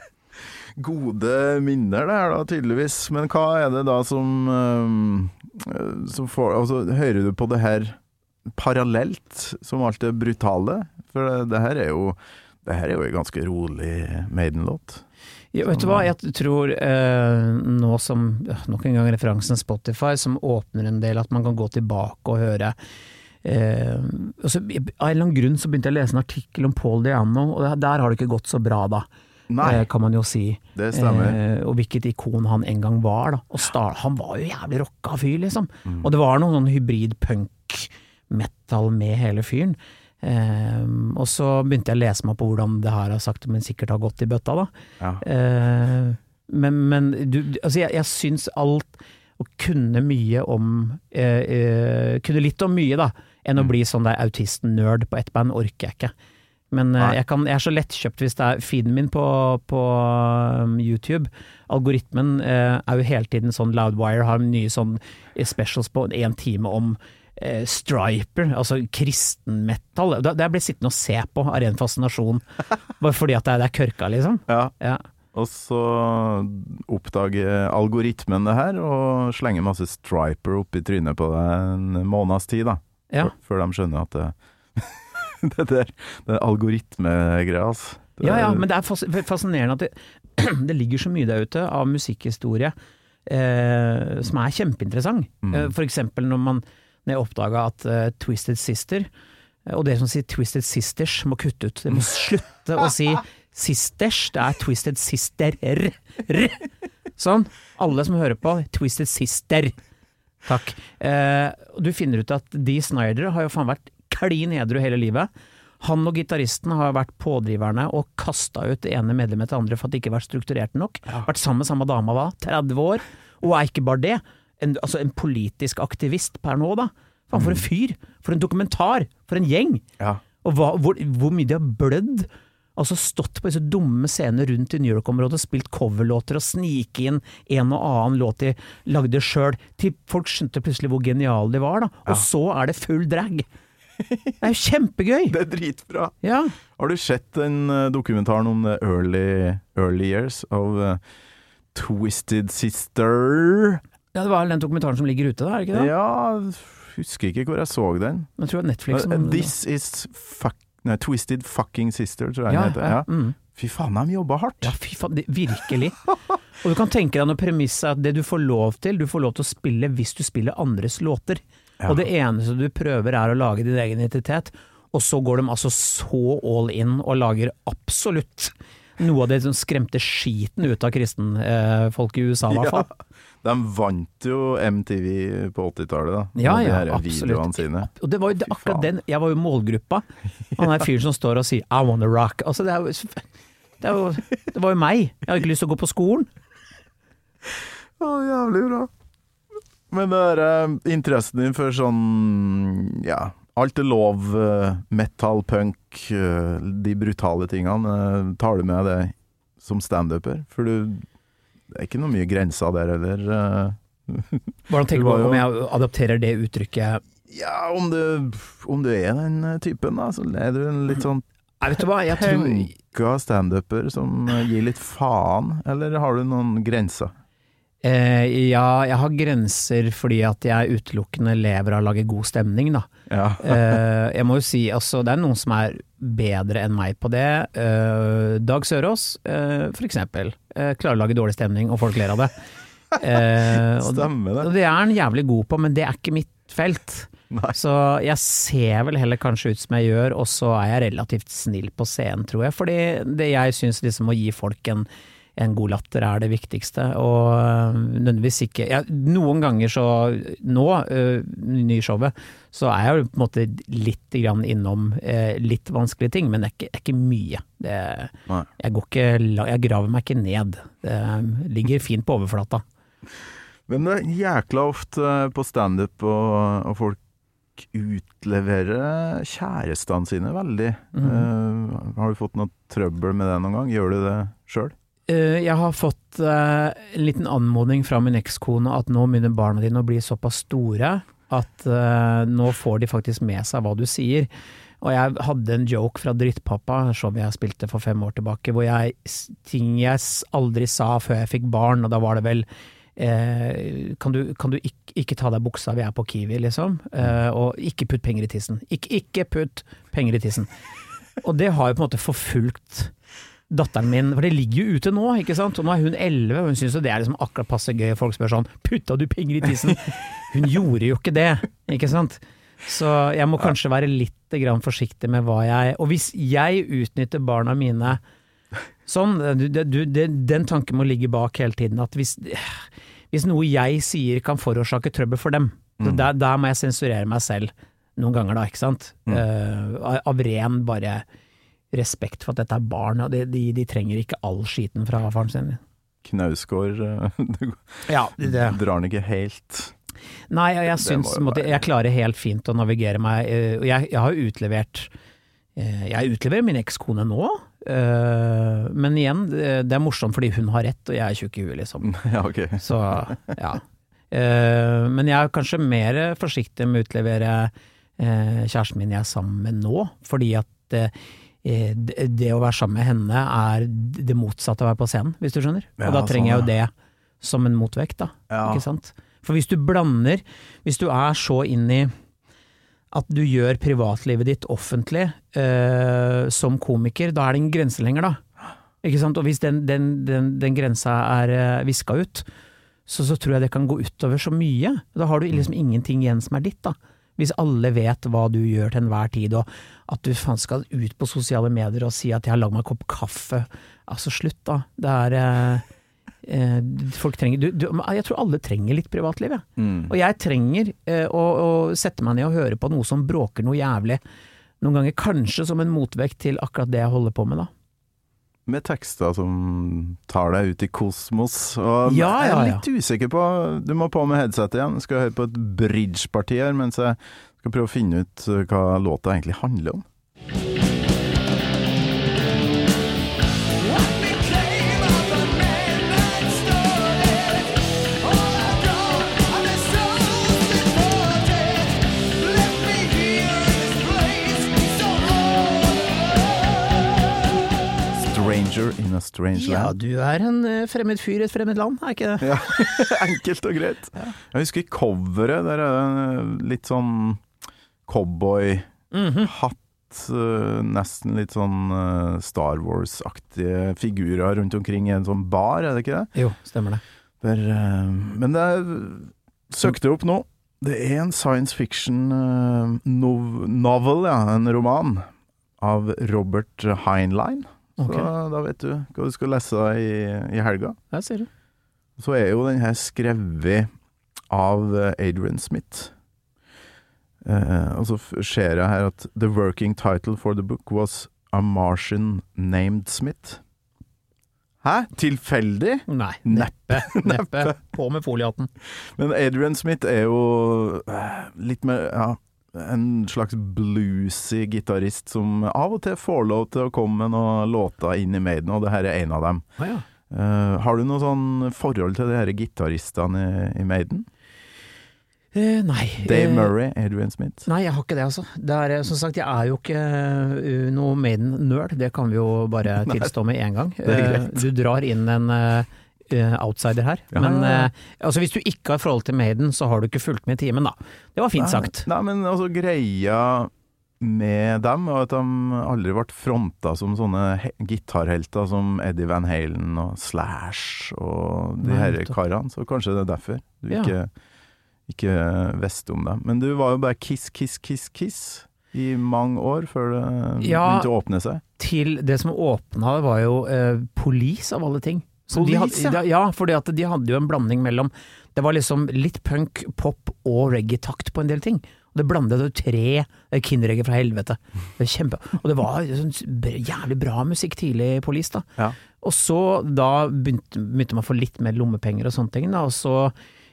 Gode minner det er da, tydeligvis. Men hva er det da som, øhm, som får Altså, hører du på det her parallelt, som alt det brutale? For det, det her er jo det her er jo en ganske rolig Maiden-låt. Ja, vet du hva, jeg tror eh, nå som Nok en gang referansen Spotify, som åpner en del, at man kan gå tilbake og høre eh, og så, Av en eller annen grunn så begynte jeg å lese en artikkel om Paul Diano, og der, der har det ikke gått så bra, da. Nei, eh, kan man jo si. det stemmer. Eh, og hvilket ikon han en gang var. Da. Og Star, han var jo jævlig rocka fyr, liksom. Og det var noe sånn hybrid punk-metal med hele fyren. Um, og så begynte jeg å lese meg på hvordan det her har sakte, men sikkert har gått i bøtta, da. Ja. Uh, men men du, altså jeg, jeg syns alt å kunne mye om uh, uh, Kunne litt om mye, da, enn å Mm. bli sånn der autist-nerd på ett band, orker jeg ikke. Men eh, jeg, kan, jeg er så lettkjøpt hvis det er feeden min på, på um, YouTube. Algoritmen eh, er jo hele tiden sånn Loudwire har nye sånn eh, specials på en time om eh, Striper, altså kristenmetall. Det det har jeg blitt sittende og se på av ren fascinasjon, *laughs* bare fordi at det er, det er kørka, liksom. Ja. Ja. Og så oppdager algoritmen det her, og slenger masse striper opp i trynet på deg en måneds tid, da. Ja. Før de skjønner at det *laughs* Det der det er algoritmegreia, altså. Det Ja, ja, men det er fas- fascinerende at det, *clears throat* det ligger så mye der ute av musikkhistorie eh, som er kjempeinteressant. Mm. Eh, for eksempel når, man, når jeg oppdaga at uh, Twisted Sister, og dere som sier Twisted Sisters, må kutte ut. Dere må *laughs* slutte å si Sisters, det er Twisted Sister-r. Sånn. Alle som hører på, Twisted Sister. Takk. Eh, du finner ut at Dee Snyder har jo faen vært klin edru hele livet. Han og gitaristen har vært pådriverne og kasta ut det ene medlemmet til det andre for at det ikke har vært strukturert nok. Vært sammen med samme dama da, 30 år. Og er ikke bare det, en, altså en politisk aktivist per nå, da. Faen, for en fyr! For en dokumentar! For en gjeng! Ja. Og hva, hvor, hvor mye de har blødd. Altså stått på disse dumme scenene rundt i New York-området, spilt coverlåter og snike inn en og annen låt de lagde sjøl, til folk skjønte plutselig hvor geniale de var, da. Og så er det full drag! Det er jo kjempegøy! Det er dritbra. Ja. Har du sett den eh, dokumentaren om the early, early years of eh, Twisted Sister? ja, det var den dokumentaren som ligger ute, da, er det ikke det? Ja, husker ikke hvor jeg så den. Jeg tror det er Netflix som Eh, This is fuck, nei, Twisted Fucking Sister, tror jeg ja, den heter. ja, Ja. mm. Fy faen, de jobba hardt. ja, fy faen, virkelig. Og du kan tenke deg når premisset er at det du får lov til, du får lov til å spille hvis du spiller andres låter. Ja. Og det eneste du prøver er å lage din egen identitet, og så går de altså så all in og lager absolutt noe av det som skremte skiten ut av kristenfolk i USA, i hvert fall. De vant jo MTV på 80-tallet, da. Ja, de ja, absolutt. sine. Og det var jo akkurat den Jeg var jo målgruppa. Han der fyren som står og sier 'I wanna rock'. Altså, det jo det, jo, det var jo meg. Jeg hadde ikke lyst til å gå på skolen. Å, jævlig bra. Men det er eh, interessen din for sånn Ja, alt er lov. eh, metal, punk, eh, de brutale tingene. tar du med det som standuper? For du Det er ikke noe mye grenser der heller. *laughs* Hvordan tenker du på om jeg adapterer det uttrykket? Ja, om du, om du er den typen, da, så er du en litt sånn *laughs* jeg vet du hva, jeg tror punka standuper som gir litt faen, eller har du noen grenser? Eh, Ja, jeg har grenser fordi at jeg utelukkende lever av å lage god stemning, da. Ja. *laughs* Eh, jeg må jo si, altså, det er noen som er bedre enn meg på det. Eh, Dag Sørås, eh, for eksempel, eh, klarer å lage dårlig stemning, og folk ler av det. *laughs* Eh, Stemmer det. og det er han jævlig god på, men det er ikke mitt felt. Nei. Så jeg ser vel heller kanskje ut som jeg gjør, og så er jeg relativt snill på scenen, tror jeg. Fordi det jeg syns liksom å gi folk en, en god latter er det viktigste, og øh, nødvendigvis ikke ja, Noen ganger så Nå, øh, nyshowet, så er jeg jo på en måte litt grann innom uh, litt vanskelige ting, men det er ikke, er ikke mye. Det, jeg, går ikke, jeg graver meg ikke ned. Det ligger fint på overflata. Men det er jækla ofte eh, på standup og, og folk utleverer kjærestene sine veldig. Mm. Uh, har du fått noe trøbbel med det noen gang? Gjør du det sjøl? Eh, Jeg har fått eh, en liten anmodning fra min ekskone at nå begynner barna dine å bli såpass store at eh, nå får de faktisk med seg hva du sier. Og jeg hadde en joke fra Drittpappa, showet jeg spilte for fem år tilbake, hvor jeg ting jeg aldri sa før jeg fikk barn, og da var det vel eh, kan du, kan du ikke, ikke ta deg buksa, vi er på Kiwi, liksom. Eh, og ikke putt penger i tissen. Ikke, ikke putt penger i tissen. Og det har jo på en måte forfulgt datteren min, for det ligger jo ute nå, ikke sant. Og nå er hun elleve, og hun syns jo det er liksom akkurat passe gøy. Folk spør sånn 'putta du penger i tissen?' *laughs* Hun gjorde jo ikke det, ikke sant. Så jeg må kanskje være litt grann forsiktig med hva jeg Og hvis jeg utnytter barna mine sånn, du, du, den tanken må ligge bak hele tiden. At hvis, hvis noe jeg sier kan forårsake trøbbel for dem, mm. der, der må jeg sensurere meg selv noen ganger, da, ikke sant. Mm. Uh, av ren bare respekt for at dette er barn, og de, de, de trenger ikke all skiten fra faren sin. Knausgård *laughs* Ja, det, drar den ikke helt Nei, jeg, jeg syns må jo på en måte, være- jeg klarer helt fint å navigere meg. eh, Jeg, jeg har utlevert eh, Jeg utleverer min ekskone nå, eh, men igjen, det er morsomt fordi hun har rett, og jeg er tjukk i huet, liksom. *laughs* Ja, okay. Så ja. Men jeg er kanskje mer forsiktig med å utlevere kjæresten min jeg er sammen med nå, fordi at det, det å være sammen med henne er det motsatte av å være på scenen, hvis du skjønner. Ja, Og da trenger jeg jo sånn, det som en motvekt, da. Ja. Ikke sant? For hvis du blander, hvis du er så inn i at du gjør privatlivet ditt offentlig eh, som komiker, da er det en grense lenger, da. Ikke sant? Og hvis den, den, den, den grensa er uh, viska ut, så, så tror jeg det kan gå utover så mye. Da har du liksom ingenting igjen som er ditt, da. Hvis alle vet hva du gjør til enhver tid, og at du faen skal ut på sosiale medier og si at 'jeg har lagd meg en kopp kaffe'. Altså, slutt, da. Det er eh, eh, Folk trenger du, du, Jeg tror alle trenger litt privatliv, jeg. Mm. Og jeg trenger eh, å, å sette meg ned og høre på noe som bråker noe jævlig. Noen ganger kanskje som en motvekt til akkurat det jeg holder på med, da. Med tekster som tar deg ut i kosmos. Og Ja, jeg ja, er litt usikker på Du må på med headset igjen. Skal høre på et bridgeparti her mens jeg skal prøve å finne ut uh, hva låta egentlig handler om. Stranger in a Strange Ja, Land. du er en eh, fremmed fyr i et fremmed land, er ikke det? Ja, *laughs* enkelt og greit. Jeg husker coveret. Der er det en, litt sånn cowboyhatt. hatt, nesten litt sånn eh, Star Wars-aktige figurer rundt omkring i en sånn bar, er det ikke det? Jo, stemmer det. Der, eh, men det er søkte opp nå. Det er en science fiction eh, nov novel, ja, en roman, av Robert Heinlein, Ok. Så da vet du hva du skal lese i, i helga. Der ser du. Så er jo den her skrevet av eh, Adrian Smith. Eh, og så ser jeg her at the working title for the book was A Martian Named Smith. Hæ? Tilfeldig? Nei, Neppe. neppe. *laughs* På med foliehatten. Men Adrian Smith er jo eh, litt mer ja, en slags bluesy gitarist som av og til får lov til å komme med noen låter inn i Maiden, og det her er en av dem. Ah, ja. uh, har du noe sånn forhold til de her gitaristene i, i Maiden? Uh, nei. Dave eh, Murray, Adrian Smith. Nei, jeg har ikke det, altså. Det er, som sagt, jeg er jo ikke uh, noe Maiden-nerd, det kan vi jo bare *laughs* tilstå med en gang. du drar inn en outsider her. Ja, Men eh, altså, hvis du ikke har forhold til Maiden, så har du ikke fulgt med i timen, da. Det var fint sagt. Nei, men altså greia med dem var at de aldri ble fronta som sånne gitarhelter som Eddie Van Halen og Slash og de Nei, her karene, så kanskje det er derfor du Ja. ikke, ikke visste om dem. Men du var jo bare Kiss, Kiss, Kiss, Kiss i mange år før det Ja. begynte å åpne seg. Til det som åpna, var jo eh, Police, av alle ting. Police, hadde, ja. fordi at de hadde jo en blanding mellom Det var liksom litt punk, pop og reggae-takt på en del ting. Og det blandet jo tre eh, Kinderegger fra helvete. Det kjempe, og det var sånn jævlig bra musikk tidlig i Police, da. Ja. Og så da begynte, begynte man å få litt mer lommepenger og sånne ting, da. Og så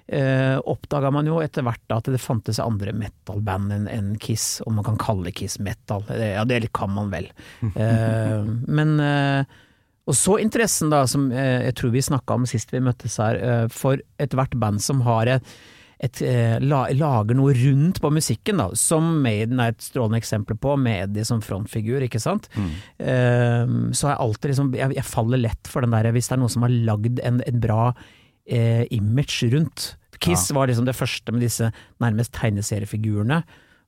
eh, oppdaga man jo etter hvert da at det fantes andre metal-band enn en Kiss, om man kan kalle Kiss metal. Det- Ja, det kan man vel. *laughs* Eh, men eh, Og så interessen, da, som eh, jeg tror vi snakka om sist vi møttes her, eh, for ethvert band som har et, et, eh, la, lager noe rundt på musikken, da, som Maiden er et strålende eksempel på, med Eddie som frontfigur, ikke sant. Eh, så jeg alltid liksom jeg, jeg faller lett for den der, hvis det er noen som har lagd en, en bra eh, image rundt. Kiss var liksom det første med disse nærmest tegneseriefigurene,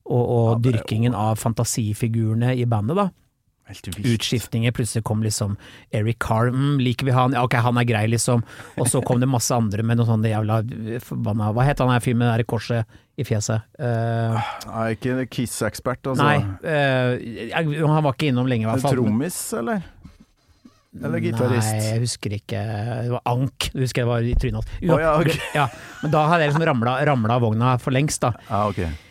og, og dyrkingen av fantasifigurene i bandet, da. Utskiftninger. Plutselig kom liksom Eric Carr, mm, liker vi han? Ja, ok, han er grei, liksom. Og så kom det masse andre med noe sånn jævla forbanna Hva het han her fyren med det der korset i fjeset? Uh, Jeg er ikke Kiss-ekspert, altså. nei, uh, han var ikke innom lenge, i hvert fall. Trommis, eller? Eller gitarist? Nei, jeg husker ikke. Det var Ank, du husker jeg var i trynet hans. Oh, ja, okay. ja, men da hadde jeg liksom ramla, ramla av vogna for lengst, da. Ja, ok.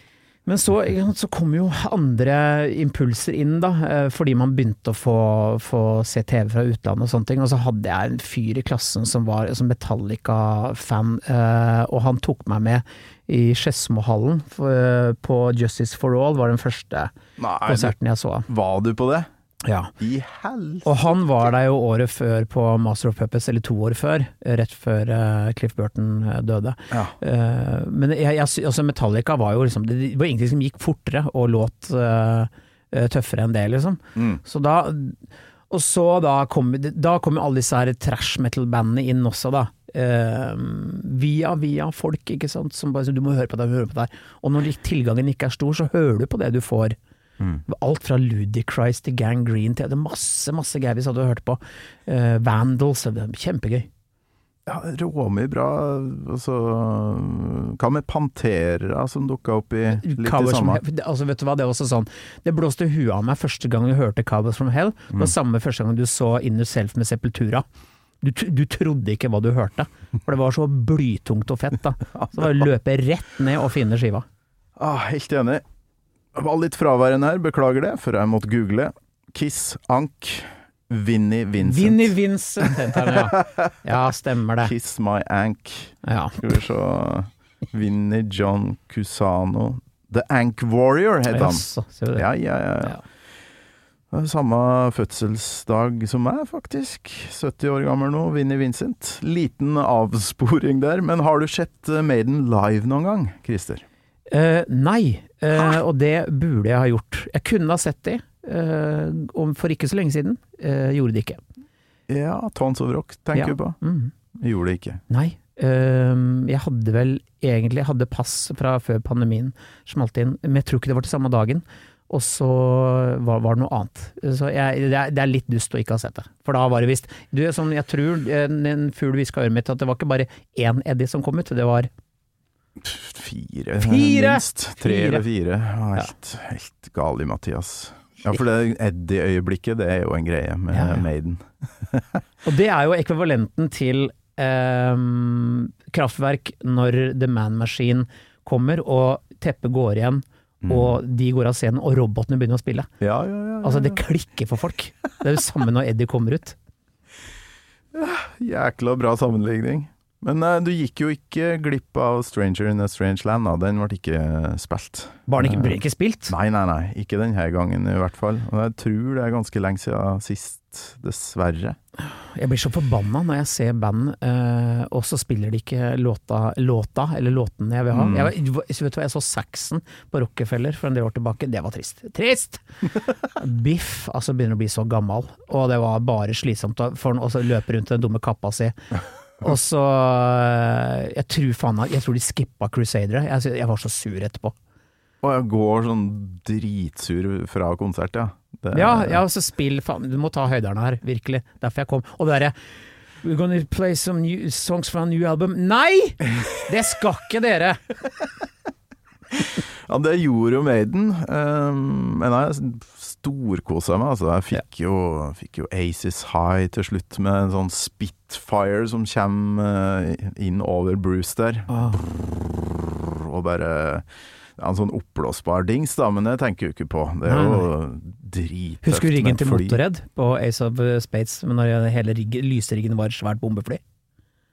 Men så, så kom jo andre impulser inn, da, eh, fordi man begynte å få, få se TV fra utlandet og sånne ting. Og så hadde jeg en fyr i klassen som var Metallica-fan, eh, og han tok meg med i Skedsmohallen for- på Justice for All, var den første Nei, konserten jeg så. var du på det? Ja. I. Og han var der jo året før på Master of Puppets, eller to år før, rett før eh, Cliff Burton eh, døde. Ja. Eh, men jeg, jeg, altså Metallica var jo liksom Det var ingenting som gikk fortere og låt tøffere enn det, liksom. Mm. Så da Og så da kom, da kom jo alle disse her trash metal-bandene inn også, da. Eh, via, via folk, ikke sant, som bare sier du må høre på det, høre på det. Og når tilgangen ikke er stor, så hører du på det du får. Mm. Alt fra Ludicrise til Gang Green til det masse, masse greier vi du hørt på. Uh, Vandals, det kjempegøy. Ja, råmye bra. Altså, hva med Pantera som dukka opp i litt Cowboys from samme Altså, vet du hva, det er også sånn Det blåste huet av meg første gang jeg hørte Cowboys from Hell. Det Mm. var samme første gang du så Inner Self med Sepultura. Du, du trodde ikke hva du hørte, for det var så blytungt og fett. da *laughs* Så det var å løpe rett ned og finne skiva. ah, Helt enig. Var litt fraværende her, beklager det, for jeg måtte google. Kiss, Ank, Vinnie Vincent. Vinnie Vincent heter han, ja. *laughs* Ja, stemmer det. Kiss My Ank. Ja. Skal vi se Vinnie John Cusano. The Ank Warrior het han. Ja, ja, ja. Samme fødselsdag som meg, faktisk. 70 år gammel nå, Vinnie Vincent. Liten avsporing der, men har du sett Maiden live noen gang, Christer? Eh, nei, uh, og det burde jeg ha gjort. Jeg kunne ha sett de, uh, for ikke så lenge siden. Eh, gjorde det ikke. Ja, Tons of Rock tenker Ja. du på? Mm. Gjorde det ikke. Nei. Jeg hadde vel egentlig jeg hadde pass fra før pandemien smalt inn, men jeg tror ikke det var til samme dagen. Og så var, var det noe annet. Så jeg, det, er, det er litt dust å ikke ha sett det. For da var det visst Du sånn, jeg tror en, en fugl hviska øret mitt at det var ikke bare én Eddie som kom ut, det var Fire, Fire! minst. Tre Fire. eller fire. Ja, Helt, helt gal i Mathias. Ja, for det Eddie-øyeblikket, det er jo en greie med Ja, ja. Maiden. *laughs* Og det er jo ekvivalenten til ehm, kraftverk når The Man Machine kommer, og teppet går igjen, Mm. og de går av scenen, og robotene begynner å spille. Ja, ja, ja. ja. Altså, det klikker for folk. Det er det samme når Eddie kommer ut. Jækla bra sammenligning. Men uh, du gikk jo ikke glipp av Stranger in a Strange Land, da. Den ble ikke spilt. Barnet ikke, Eh, ble ikke spilt. Nei, nei, nei. Ikke denne gangen i hvert fall. Og jeg tror det er ganske lenge siden sist, dessverre. Jeg blir så forbanna når jeg ser band, uh, og så spiller de ikke låta, låta eller låtene jeg vil ha. Mm. Jeg, vet du hva, jeg så Saxon på Rockefeller for en del år tilbake, det var trist. Trist! *laughs* Biff altså begynner å bli så gammel, og det var bare slitsomt for han å løpe rundt den dumme kappa si. Og så eh, Jeg tror faen Jeg tror de skippa Crusader. Jeg, jeg var så sur etterpå. Og jeg går sånn dritsur fra konsert, ja. Det, Ja, ja, så spill faen Du må ta høyderne her, virkelig. Derfor jeg kom. Og det derre We're gonna play some new songs from a new album. Nei! Det skal ikke dere! *laughs* Ja, det gjorde jo Maiden. Um, men jeg storkosa meg, altså. Jeg fikk jo, fikk jo Aces High til slutt, med en sånn Spitfire som kommer eh, inn over Bruce der. Ah. Og bare ja, En sånn oppblåsbar dings, da, men det tenker jo ikke på. Det er jo drittøft. Husker du riggen til. Motorhead på Ace of Spades, men når hele riggen, lyseriggen var et svært bombefly?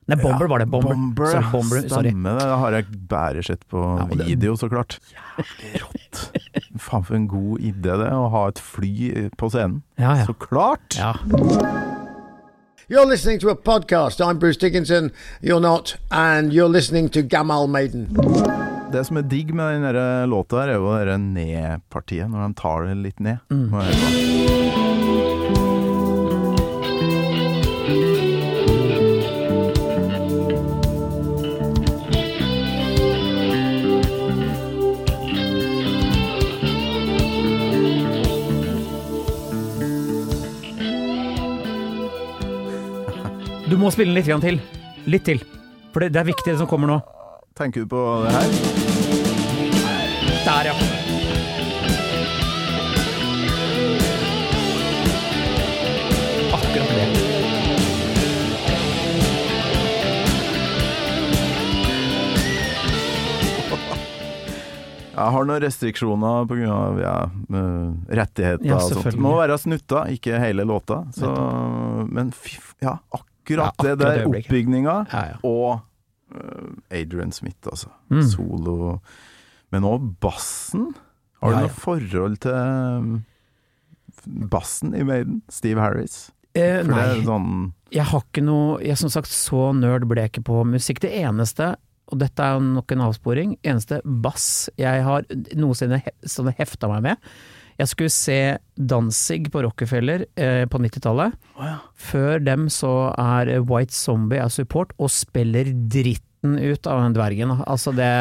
Nei, Bomber Ja, var det. Bomber. Bomber, Sorry, bomber sorry. Det. Har jeg bare sett på Ja, video, så klart. Jævlig rått. *laughs* Faen for en god idé det, å ha et fly på scenen. Ja, ja. Så klart! ja. You're listening to a podcast. I'm Bruce Dickinson. You're not. And you're listening to Gamal Maiden. Det som er digg med den låta, her er jo det nedpartiet ned-partiet, når de tar det litt ned. Mm. Må spille den litt grann til. Litt til. For det, det er viktig det som kommer nå. Tenker du på det her? Der, ja. Akkurat det. *laughs* Jeg har noen restriksjoner pga. Ja, eh, rettigheter Ja, og sånt. må være snutta, ikke hele låta. Så, men fy, ja, akkurat, Ja, det akkurat det der. oppbygninga, Ja, ja. og eh, Adrian Smith, altså. Mm. Solo. Men òg bassen. Har du Ja, ja. noe forhold til um, bassen i Maiden? Steve Harris? Eh, nei. sånn Jeg har ikke noe jeg, Som sagt, så nerd ble jeg ikke på musikk. Det eneste, og dette er nok en avsporing, eneste bass jeg har noensinne he, sånn hefta meg med Jeg skulle se Danzig på Rockefeller eh, på 90-tallet. Før dem så er White Zombie er support og spiller dritten ut av den dvergen. Altså det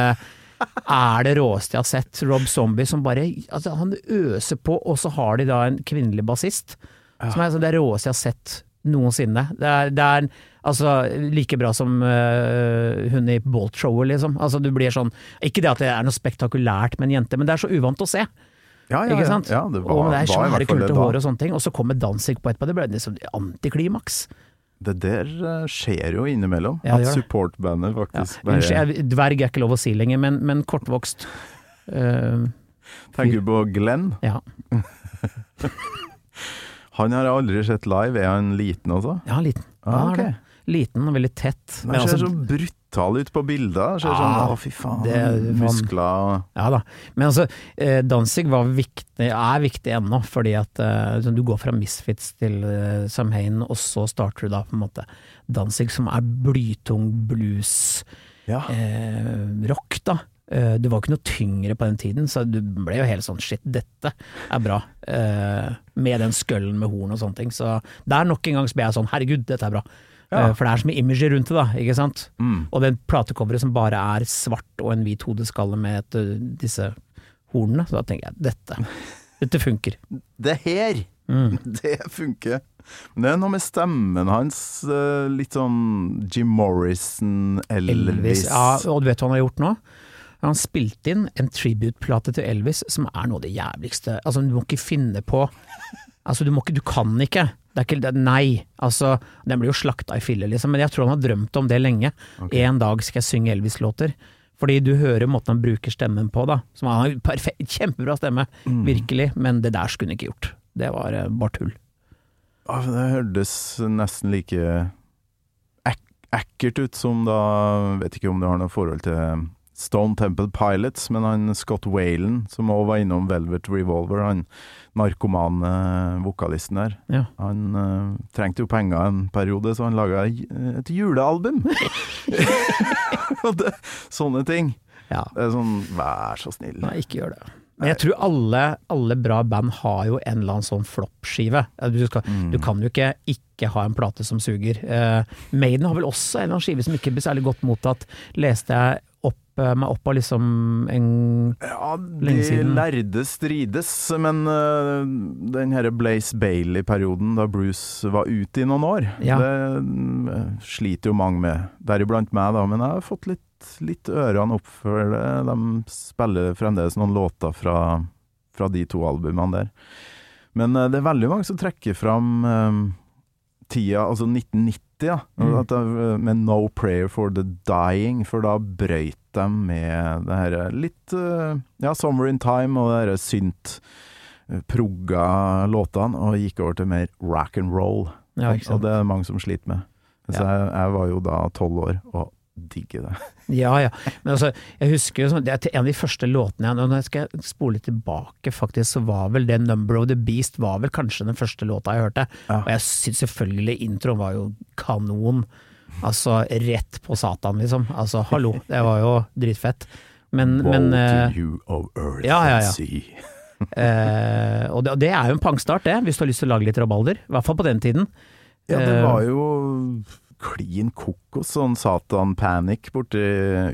er det råeste jeg har sett. Rob Zombie som bare altså Han øser på, og så har de da en kvinnelig bassist. Som er altså det råeste jeg har sett noensinne. Det er, det er altså like bra som uh, hun i Bolt-showet, liksom. Altså du blir sånn Ikke det at det er noe spektakulært med en jente, men det er så uvant å se. Ja, ja, ikke sant? Ja, det var, og det er svære, kulte hår og sånne ting, og så kommer Danzig på etterpå. Det ble liksom antiklimaks. Det der eh, skjer jo innimellom. Ja, at supportbandet Ja. faktisk bare Unnskyld, dverg er ikke lov å si lenger, men, men kortvokst. Uh, Tenker du på Glenn? ja. *laughs* Han har jeg aldri sett live. Er han liten også? ja, liten. Ah, Ja, Liten og veldig tett. Men ser altså- så brutal ut på bilder. Ser Ja, sånn, å fy faen, det er- muskler Ja da. Men altså, eh, Danzig var viktig, er viktig ennå, fordi at eh, sånn, du går fra Misfits til eh, Samhain, og så starter du da på en måte Danzig, som er blytung blues, Ja. eh, rock, da. Eh, du var ikke noe tyngre på den tiden, så du ble jo helt sånn shit, dette er bra. Eh, med den skøllen med horn og sånne ting. Så der nok en gang så ble jeg sånn, herregud, dette er bra. Ja. Eh, for det er så mye imager rundt det, da, ikke sant. Mm. Og den platecoveret som bare er svart og en hvit hodeskalle med et, disse hornene, så da tenker jeg dette, *laughs* dette funker. Det her, Mm. *laughs* det funker. Men det er noe med stemmen hans, eh, litt sånn Jim Morrison, Elvis, Elvis. Ja, og du vet hva han har gjort nå? Han spilte inn en tribute-plate til Elvis som er noe av det jævligste Altså, du må ikke finne på *laughs* Altså, du må ikke Du kan ikke. Det er ikke det, Nei. Altså, den blir jo slakta i filler, liksom. Men jeg tror han har drømt om det lenge. En dag skal jeg synge Elvis-låter. Fordi du hører måten han bruker stemmen på, da. Som han har perfekt, *laughs* kjempebra stemme, virkelig. Men det der skulle han ikke gjort. Det var uh, bare tull. Ja, Det hørtes nesten like ek ekkelt ut som da Vet ikke om det har noe forhold til Stone Temple Pilots, men han Scott Whalen, som òg var innom Velvet Revolver, han narkomane vokalisten der, Ja. han uh, trengte jo penger en periode, så han laga et julealbum. *laughs* Det, sånne ting. Ja. Det er sånn, vær så snill. Nei, ikke gjør det. Men jeg tror alle, alle bra band har jo en eller annen sånn floppskive. Du, skal- du kan jo ikke ikke ha en plate som suger. Uh, Maiden har vel også en eller annen skive som ikke blir særlig godt mottatt, leste jeg meg opp av liksom en Ja, Lenge de lærde strides, men uh, den herre Blaze Bailey-perioden da Bruce var ute i noen år, Ja. det øh, sliter jo mange med. Deriblant meg, da, men jeg har fått litt, litt ørene opp for det. De spiller fremdeles noen låter fra, fra de to albumene der. Men uh, det er veldig mange som trekker fram uh, tida, altså 1990, ja. Mm. Med No Prayer for the Dying, for da brøyt de med det her litt øh, Ja, Summer in Time og det her synt øh, progga låtene, og gikk over til mer rock and roll. Ja, og, det er mange som sliter med. Så jeg, jeg var jo da tolv år og digger det. *laughs* Ja ja. Men altså, jeg husker jo det er en av de første låtene jeg jeg skal spole litt tilbake, faktisk, så var vel det 'Number of the Beast' var vel kanskje den første låta jeg hørte. Ja. Og jeg syns selvfølgelig introen var jo kanon. Altså rett på Satan, liksom. Altså hallo, det var jo dritfett. Men, men uh, you of earth ja, ja, and ja. sea. *laughs* eh, og, det, det er jo en pangstart, det, hvis du har lyst til å lage litt rabalder. I hvert fall på den tiden. Ja, det Eh, var jo klin kokos, sånn satan-panic borti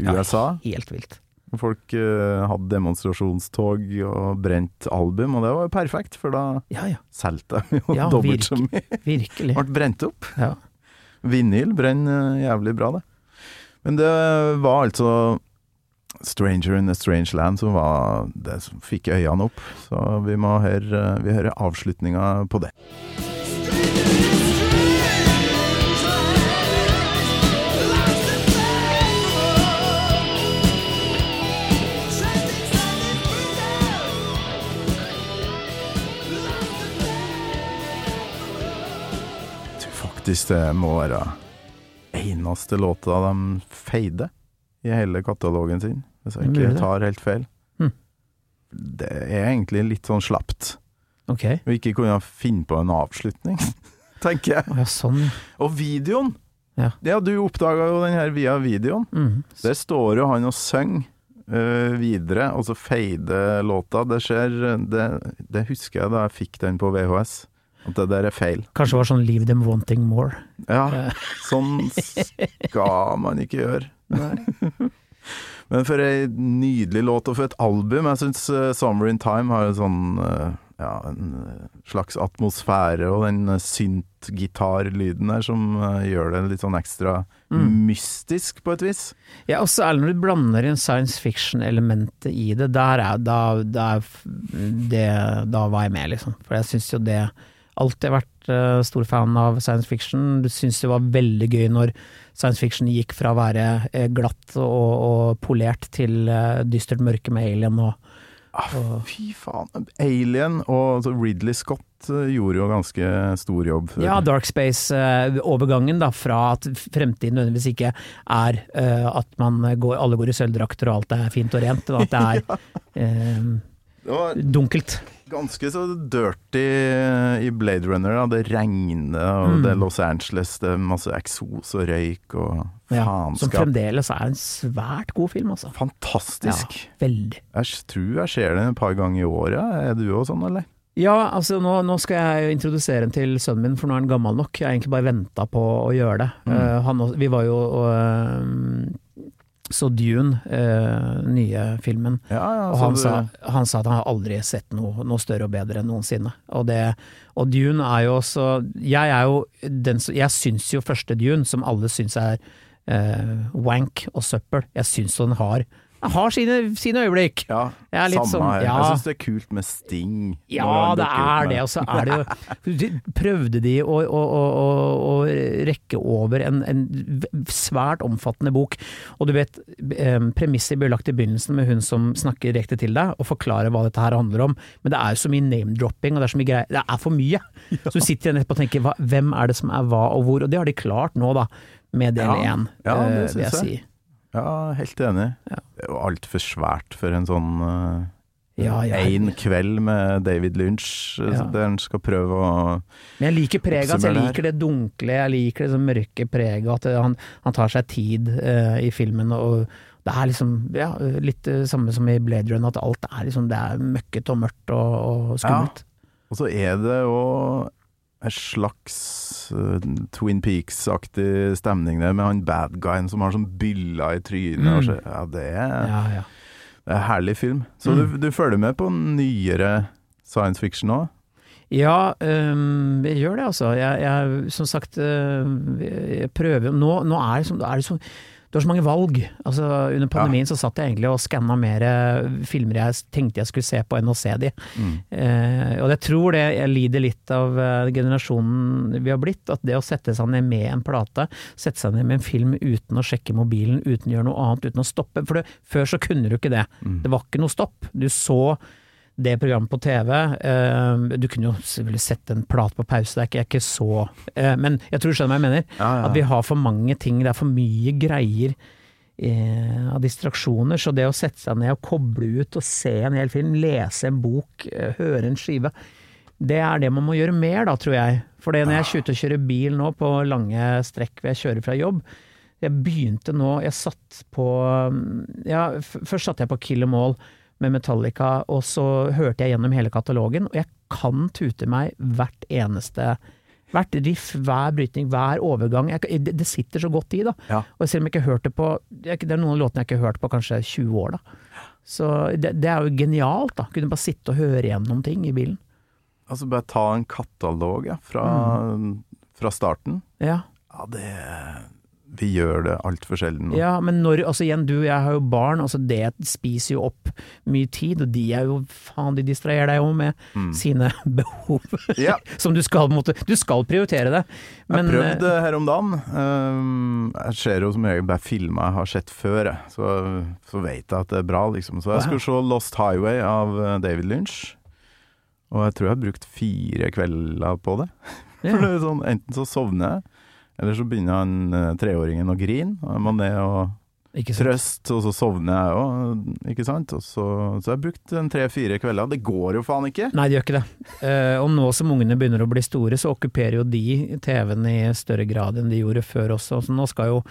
USA. Ja, Helt vilt. Folk uh, hadde demonstrasjonstog og brent album, og det var jo perfekt, for da Ja ja, solgte de jo Ja, *laughs* dobbelt så mye. virkelig. Ble brent opp. Ja. Vinyl brenner eh, jævlig bra, det. Men det var altså Stranger in a Strange Land som var det som fikk øynene opp. Så vi må høre, vi hører avslutninga på det. Jeg det må være eneste låta de feide i hele katalogen sin, hvis jeg ikke tar helt feil. Hm. Det er egentlig litt sånn slapt. Ok. Vi ikke kunne finne på en avslutning, *laughs* tenker jeg. Ja, sånn. Og videoen! Ja. du oppdaga jo den her via videoen. Mm. Der står jo han og synger øh, videre, og så feider låta. Det skjer det, det husker jeg da jeg fikk den på VHS, at det der er feil. Kanskje det var sånn 'Leave them wanting more'. Ja, *laughs* sånn skal man ikke gjøre. Nei. *laughs* Men for ei nydelig låt, og for et album. Jeg syns 'Summer in Time' har en sånn øh, ja, en øh, slags atmosfære, og den synt-gitarlyden der som gjør det litt sånn ekstra mystisk, på et vis. Ja, og særlig når du blander inn science fiction-elementet i det, der er, da, da er det, da var jeg med, liksom. For jeg syns jo det Alltid vært uh, stor fan av science fiction. Du syns det var veldig gøy når science fiction gikk fra å være uh, glatt og, og polert til uh, dystert mørke med alien og Ah, fy faen. Alien og altså Ridley Scott gjorde jo ganske stor jobb. før. Ja, Dark Space-overgangen da, fra at fremtiden nødvendigvis ikke er at man går, alle går i sølvdrakter og alt er fint og rent, men at det er *laughs* dunkelt. Ganske så dirty i Blade Runner. Da. Det regner, og Mm. det er Los Angeles, det er masse eksos og røyk og Ja, som fremdeles er en svært god film, altså. Fantastisk. Ja, veldig. Jeg tror jeg ser den et par ganger i året. Er du òg sånn, eller? Ja, altså nå, nå skal jeg jo introdusere den til sønnen min, for nå er han gammel nok. Jeg har egentlig bare venta på å gjøre det. Mm. Uh, han, vi var jo eh, så Dune, eh, nye filmen. Ja, ja. Og han du- sa, han sa at han har aldri sett noe, noe større og bedre enn noensinne. Og, det, og Dune er jo også Jeg er jo den som Jeg syns jo første Dune, som alle syns er eh, wank og søppel, jeg syns den har har sine, sine øyeblikk. Ja, Jeg samme sånn- her. ja. Jeg syns det er kult med Sting. Ja, det er det, og så er det jo Prøvde de å, å, å, å, rekke over en, en svært omfattende bok, og du vet, premisset blir lagt i begynnelsen med hun som snakker direkte til deg og forklarer hva dette her handler om, men det er jo så mye name-dropping, og det er så mye greier, det er for mye. Så du sitter igjen etterpå og tenker hva, hvem er det som er hva og hvor, og det har de klart nå da, med del Ja. én, Ja, det eh, vil jeg jeg. si. Ja, helt enig. Ja. Altfor svært for en sånn uh, Ja, ja. En kveld med David Lynch, eh, Ja. der han skal prøve å Men jeg liker preget, hans, jeg det her. liker det dunkle, jeg liker det mørke preget, at han, han tar seg tid uh, i filmen. og det er liksom ja, litt det samme som i Blade Run, at alt er liksom det er møkkete og mørkt og, og skummelt. Og så er det jo en slags uh, Twin Peaks-aktig stemning der, med han bad guyen som har sånn byller i trynet. Mm. Ja, det er, Ja, ja. det er en herlig film. Så Mm. du, du følger med på nyere science fiction òg? Ja, um, jeg gjør det altså. Jeg, jeg som sagt, øh, jeg prøver Nå, nå er, det sånn du har så mange valg. Altså, under pandemien så satt jeg egentlig og skanna mer øh, filmer jeg tenkte jeg skulle se på, enn å se de. Mm. Eh, og jeg tror det jeg lider litt av eh, generasjonen vi har blitt, at det å sette seg ned med en plate, sette seg ned med en film uten å sjekke mobilen, uten å gjøre noe annet, uten å stoppe. For det, før så kunne du ikke det. Mm. Det var ikke noe stopp. Du så det programmet på TV. eh, du kunne jo selvfølgelig sett en plate på pause, det er ikke, er ikke så eh, Men jeg tror du skjønner hva jeg mener. Ja, ja. At vi har for mange ting, det er for mye greier eh, av distraksjoner. Så det å sette seg ned og koble ut og se en hel film, lese en bok, høre en skive, det er det man må gjøre mer da, tror jeg. For det når jeg er ute og kjører bil nå på lange strekk hvor jeg kjører fra jobb, jeg begynte nå, jeg satt på Ja, først satte jeg på Kill 'em All med Metallica, og så hørte jeg gjennom hele katalogen, og jeg kan tute meg hvert eneste Hvert riff, hver brytning, hver overgang. Jeg, det, sitter så godt i, da. Ja. Og selv om jeg ikke har hørt det på Det er noen av låtene jeg ikke har hørt på kanskje 20 år, da. Så det, det er jo genialt, da. Kunne bare sitte og høre gjennom ting i bilen. Altså bare ta en katalog ja, fra, Mm. fra starten. Ja. Ja, det Vi gjør det altfor sjelden. Ja, men når, altså igjen, du og jeg har jo barn, altså det spiser jo opp mye tid, og de er jo, faen, de distraherer deg jo med sine *laughs* behov. Ja. Som du skal, måte, du skal prioritere det. Men, jeg prøvde det her om dagen. Um, jeg ser jo som regel bare filmer jeg har sett før, jeg. så, så vet jeg at det er bra, liksom. Så jeg skulle se Lost Highway av eh, David Lynch. Og jeg tror jeg har brukt fire kvelder på det. *laughs* Ja. For det er sånn, Enten så sovner jeg, eller så begynner han eh, treåringen å grine. Og må ned og trøst, og så sovner jeg òg, ikke sant. Og så, så jeg har brukt tre-fire kvelder. Det går jo faen ikke! Nei, det gjør ikke det. Uh, og nå som ungene begynner å bli store, så okkuperer jo de TV-en i større grad enn de gjorde før også. Så nå skal jo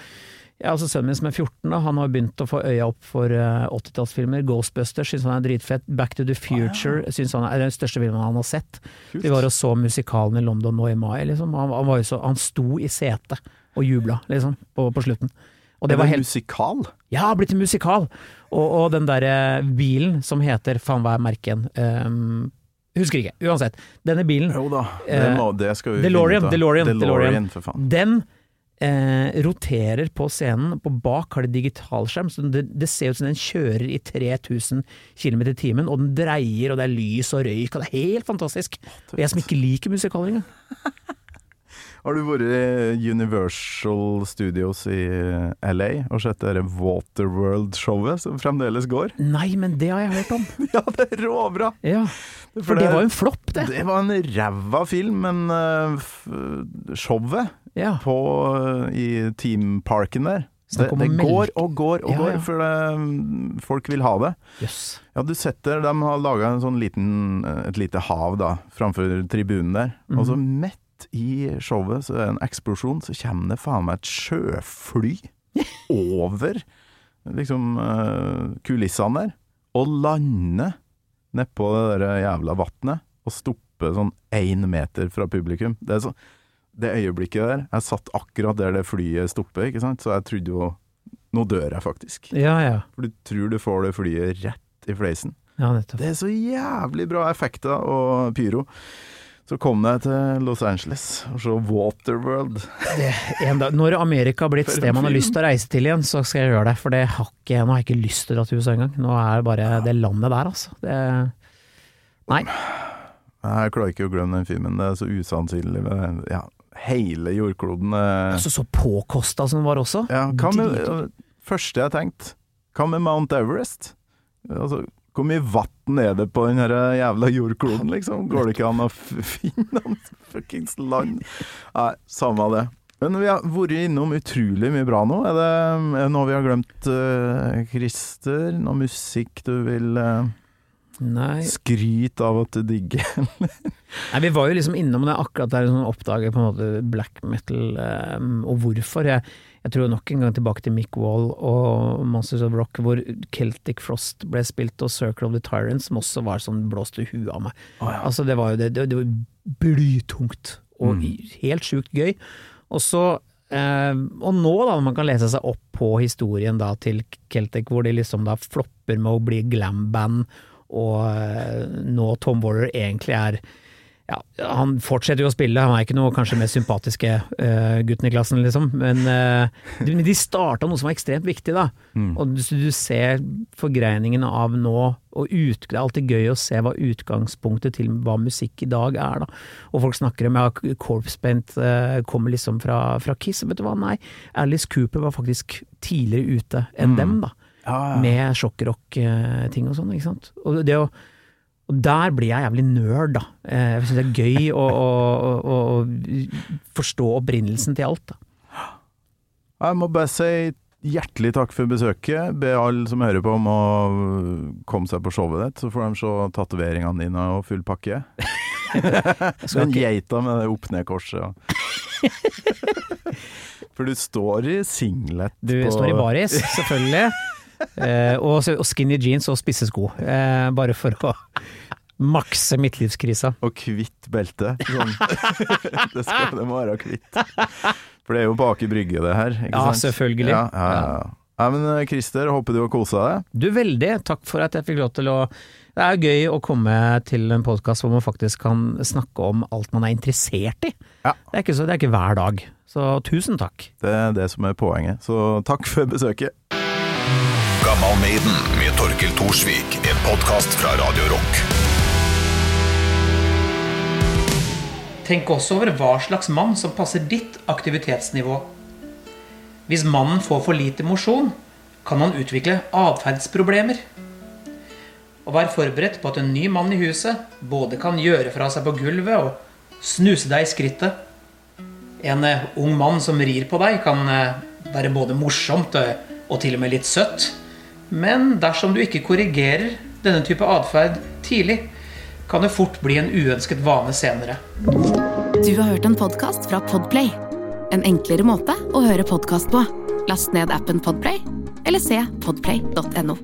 ja, altså Sønnen min som er 14, da, han har begynt å få øya opp for uh, 80-tallsfilmer. Ghostbusters syns han er dritfett. Back to the Future synes han er den største filmen han har sett. Kult. Vi var og så musikalen i London nå i mai. Liksom. Han, han, så, han sto i setet og jubla, liksom, på, på slutten. Og det er var det helt musikal? ja, blitt en musikal! Og, og den derre bilen som heter Faen, hva er merken? Um, husker ikke. Uansett. Denne bilen, Jo da, det, Eh, må, det skal vi DeLorean, finne ut av. DeLorean, DeLorean. for faen. den eh, roterer på scenen. På bak har det digitalskjerm, så det, det ser ut som den kjører i 3000 km i timen. Og den dreier, og det er lys og røyk, og det er helt fantastisk. Og jeg som ikke liker musikaler engang. *laughs* Har du vært i Universal Studios i LA og sett det Waterworld-showet som fremdeles går? Nei, men det har jeg hørt om. *laughs* Ja, det er råbra! Ja, For For det var jo en flopp, det. Det var en ræva film, men uh, showet Ja. på, eh, i teamparken der det, det går og går og Ja, går, for det, folk vil ha det. Yes. Ja, du setter De har laga sånn liten, et lite hav da, framfor tribunen der. Og så Mhm. midt i showet så er det en eksplosjon, så kommer det faen meg et sjøfly *laughs* over liksom eh, kulissene der, og lander nedpå det der jævla vannet, og stopper sånn én meter fra publikum. Det er sånn det øyeblikket der Jeg satt akkurat der det flyet stopper, ikke sant? så jeg trodde jo Nå dør jeg faktisk. Ja, ja. For du tror du får det flyet rett i fleisen. Ja, nettopp. Det er så jævlig bra effekter og pyro. Så kom jeg til Los Angeles og så Waterworld. En dag, når Amerika har blitt sted man har lyst til å reise til igjen, så skal jeg gjøre det. For det har ikke, nå har jeg ikke lyst til å dra til USA engang. Nå er det bare det landet der, altså. Det, nei. Jeg klarer ikke å glemme den filmen. Det er så usannsynlig. Ja, hele jordkloden er Altså, så påkosta som den var også. ja, Hva med Første jeg tenkte, hva med Mount Everest? Altså, hvor mye vann er det på den jævla jordkloden, liksom? Går det ikke an å *laughs* finne noen fuckings land? Nei, samme det. Men vi har vært innom utrolig mye bra nå. Er det, er det noe vi har glemt, uh, Christer? Noe musikk du vil eh, Nei. skryt av at du digger? Nei, vi var jo liksom innom det akkurat der som oppdager på en måte black metal, um, og hvorfor. Jeg, jeg tror nok en gang tilbake til Mick Wall og Monsters of Rock, hvor Celtic Frost ble spilt, og Circle of the Tyrants, som også var sånn blåste huet av meg. Altså, det var jo det, det, det var blytungt, og helt sjukt gøy. Og så Uh, og nå, da, når man kan lese seg opp på historien da til Celtic, hvor de liksom da flopper med å bli glam-band, og eh, nå Tom Waller egentlig er ja, han fortsetter jo å spille, han er ikke noe kanskje mest sympatiske uh, gutten i klassen, liksom. Men uh, de, de starta noe som var ekstremt viktig, da. Og du, du ser forgreiningen av nå, og ut, det er alltid gøy å se hva utgangspunktet til hva musikk i dag er, da. Og folk snakker om ja, Corpse Paint uh, kommer liksom fra, fra Kiss, vet du hva, nei. Alice Cooper var faktisk tidligere ute enn dem, da. Med sjokkrock-ting og sånn, ikke sant. Og det å og der blir jeg jævlig nerd, da. Eh, Jeg syns det er gøy å, å, å, å forstå opprinnelsen til alt. Da. Jeg må bare si hjertelig takk for besøket. Be alle som hører på om å komme seg på showet ditt, så får de se tatoveringene dine og full pakke. *laughs* Den geita med det opp-ned-korset. *laughs* For du står i singlet Du på står i baris, selvfølgelig. Eh, og, og skinny jeans og spisse sko. Eh, bare for å makse midtlivskrisa. Og kvitt belte. Sånn. *laughs* det, skal, det må være kvitt. For det er jo bak i brygge, det her. Ja, sant? selvfølgelig. Ja, ja, ja. Nei, men eh, Christer, håper du har kosa deg. Du, veldig. Takk for at jeg fikk lov til å Det er gøy å komme til en podkast hvor man faktisk kan snakke om alt man er interessert i. Ja. Det, er ikke så, det er ikke hver dag. Så tusen takk. Det er det som er poenget. Så takk for besøket. Gammal Maiden med Torkel Thorsvik. En podkast fra Radio Rock. Tenk også over hva slags mann som passer ditt aktivitetsnivå. Hvis mannen får for lite mosjon, kan han utvikle atferdsproblemer. Og vær forberedt på at en ny mann i huset både kan gjøre fra seg på gulvet og snuse deg i skrittet. En eh, ung mann som rir på deg, kan eh, være både morsomt eh, og til og med litt søtt. Men dersom du ikke korrigerer denne type atferd tidlig, kan det fort bli en uønsket vane senere. Du har hørt en podkast fra Podplay. En enklere måte å høre podkast på. Last ned appen Podplay, eller se podplay.no.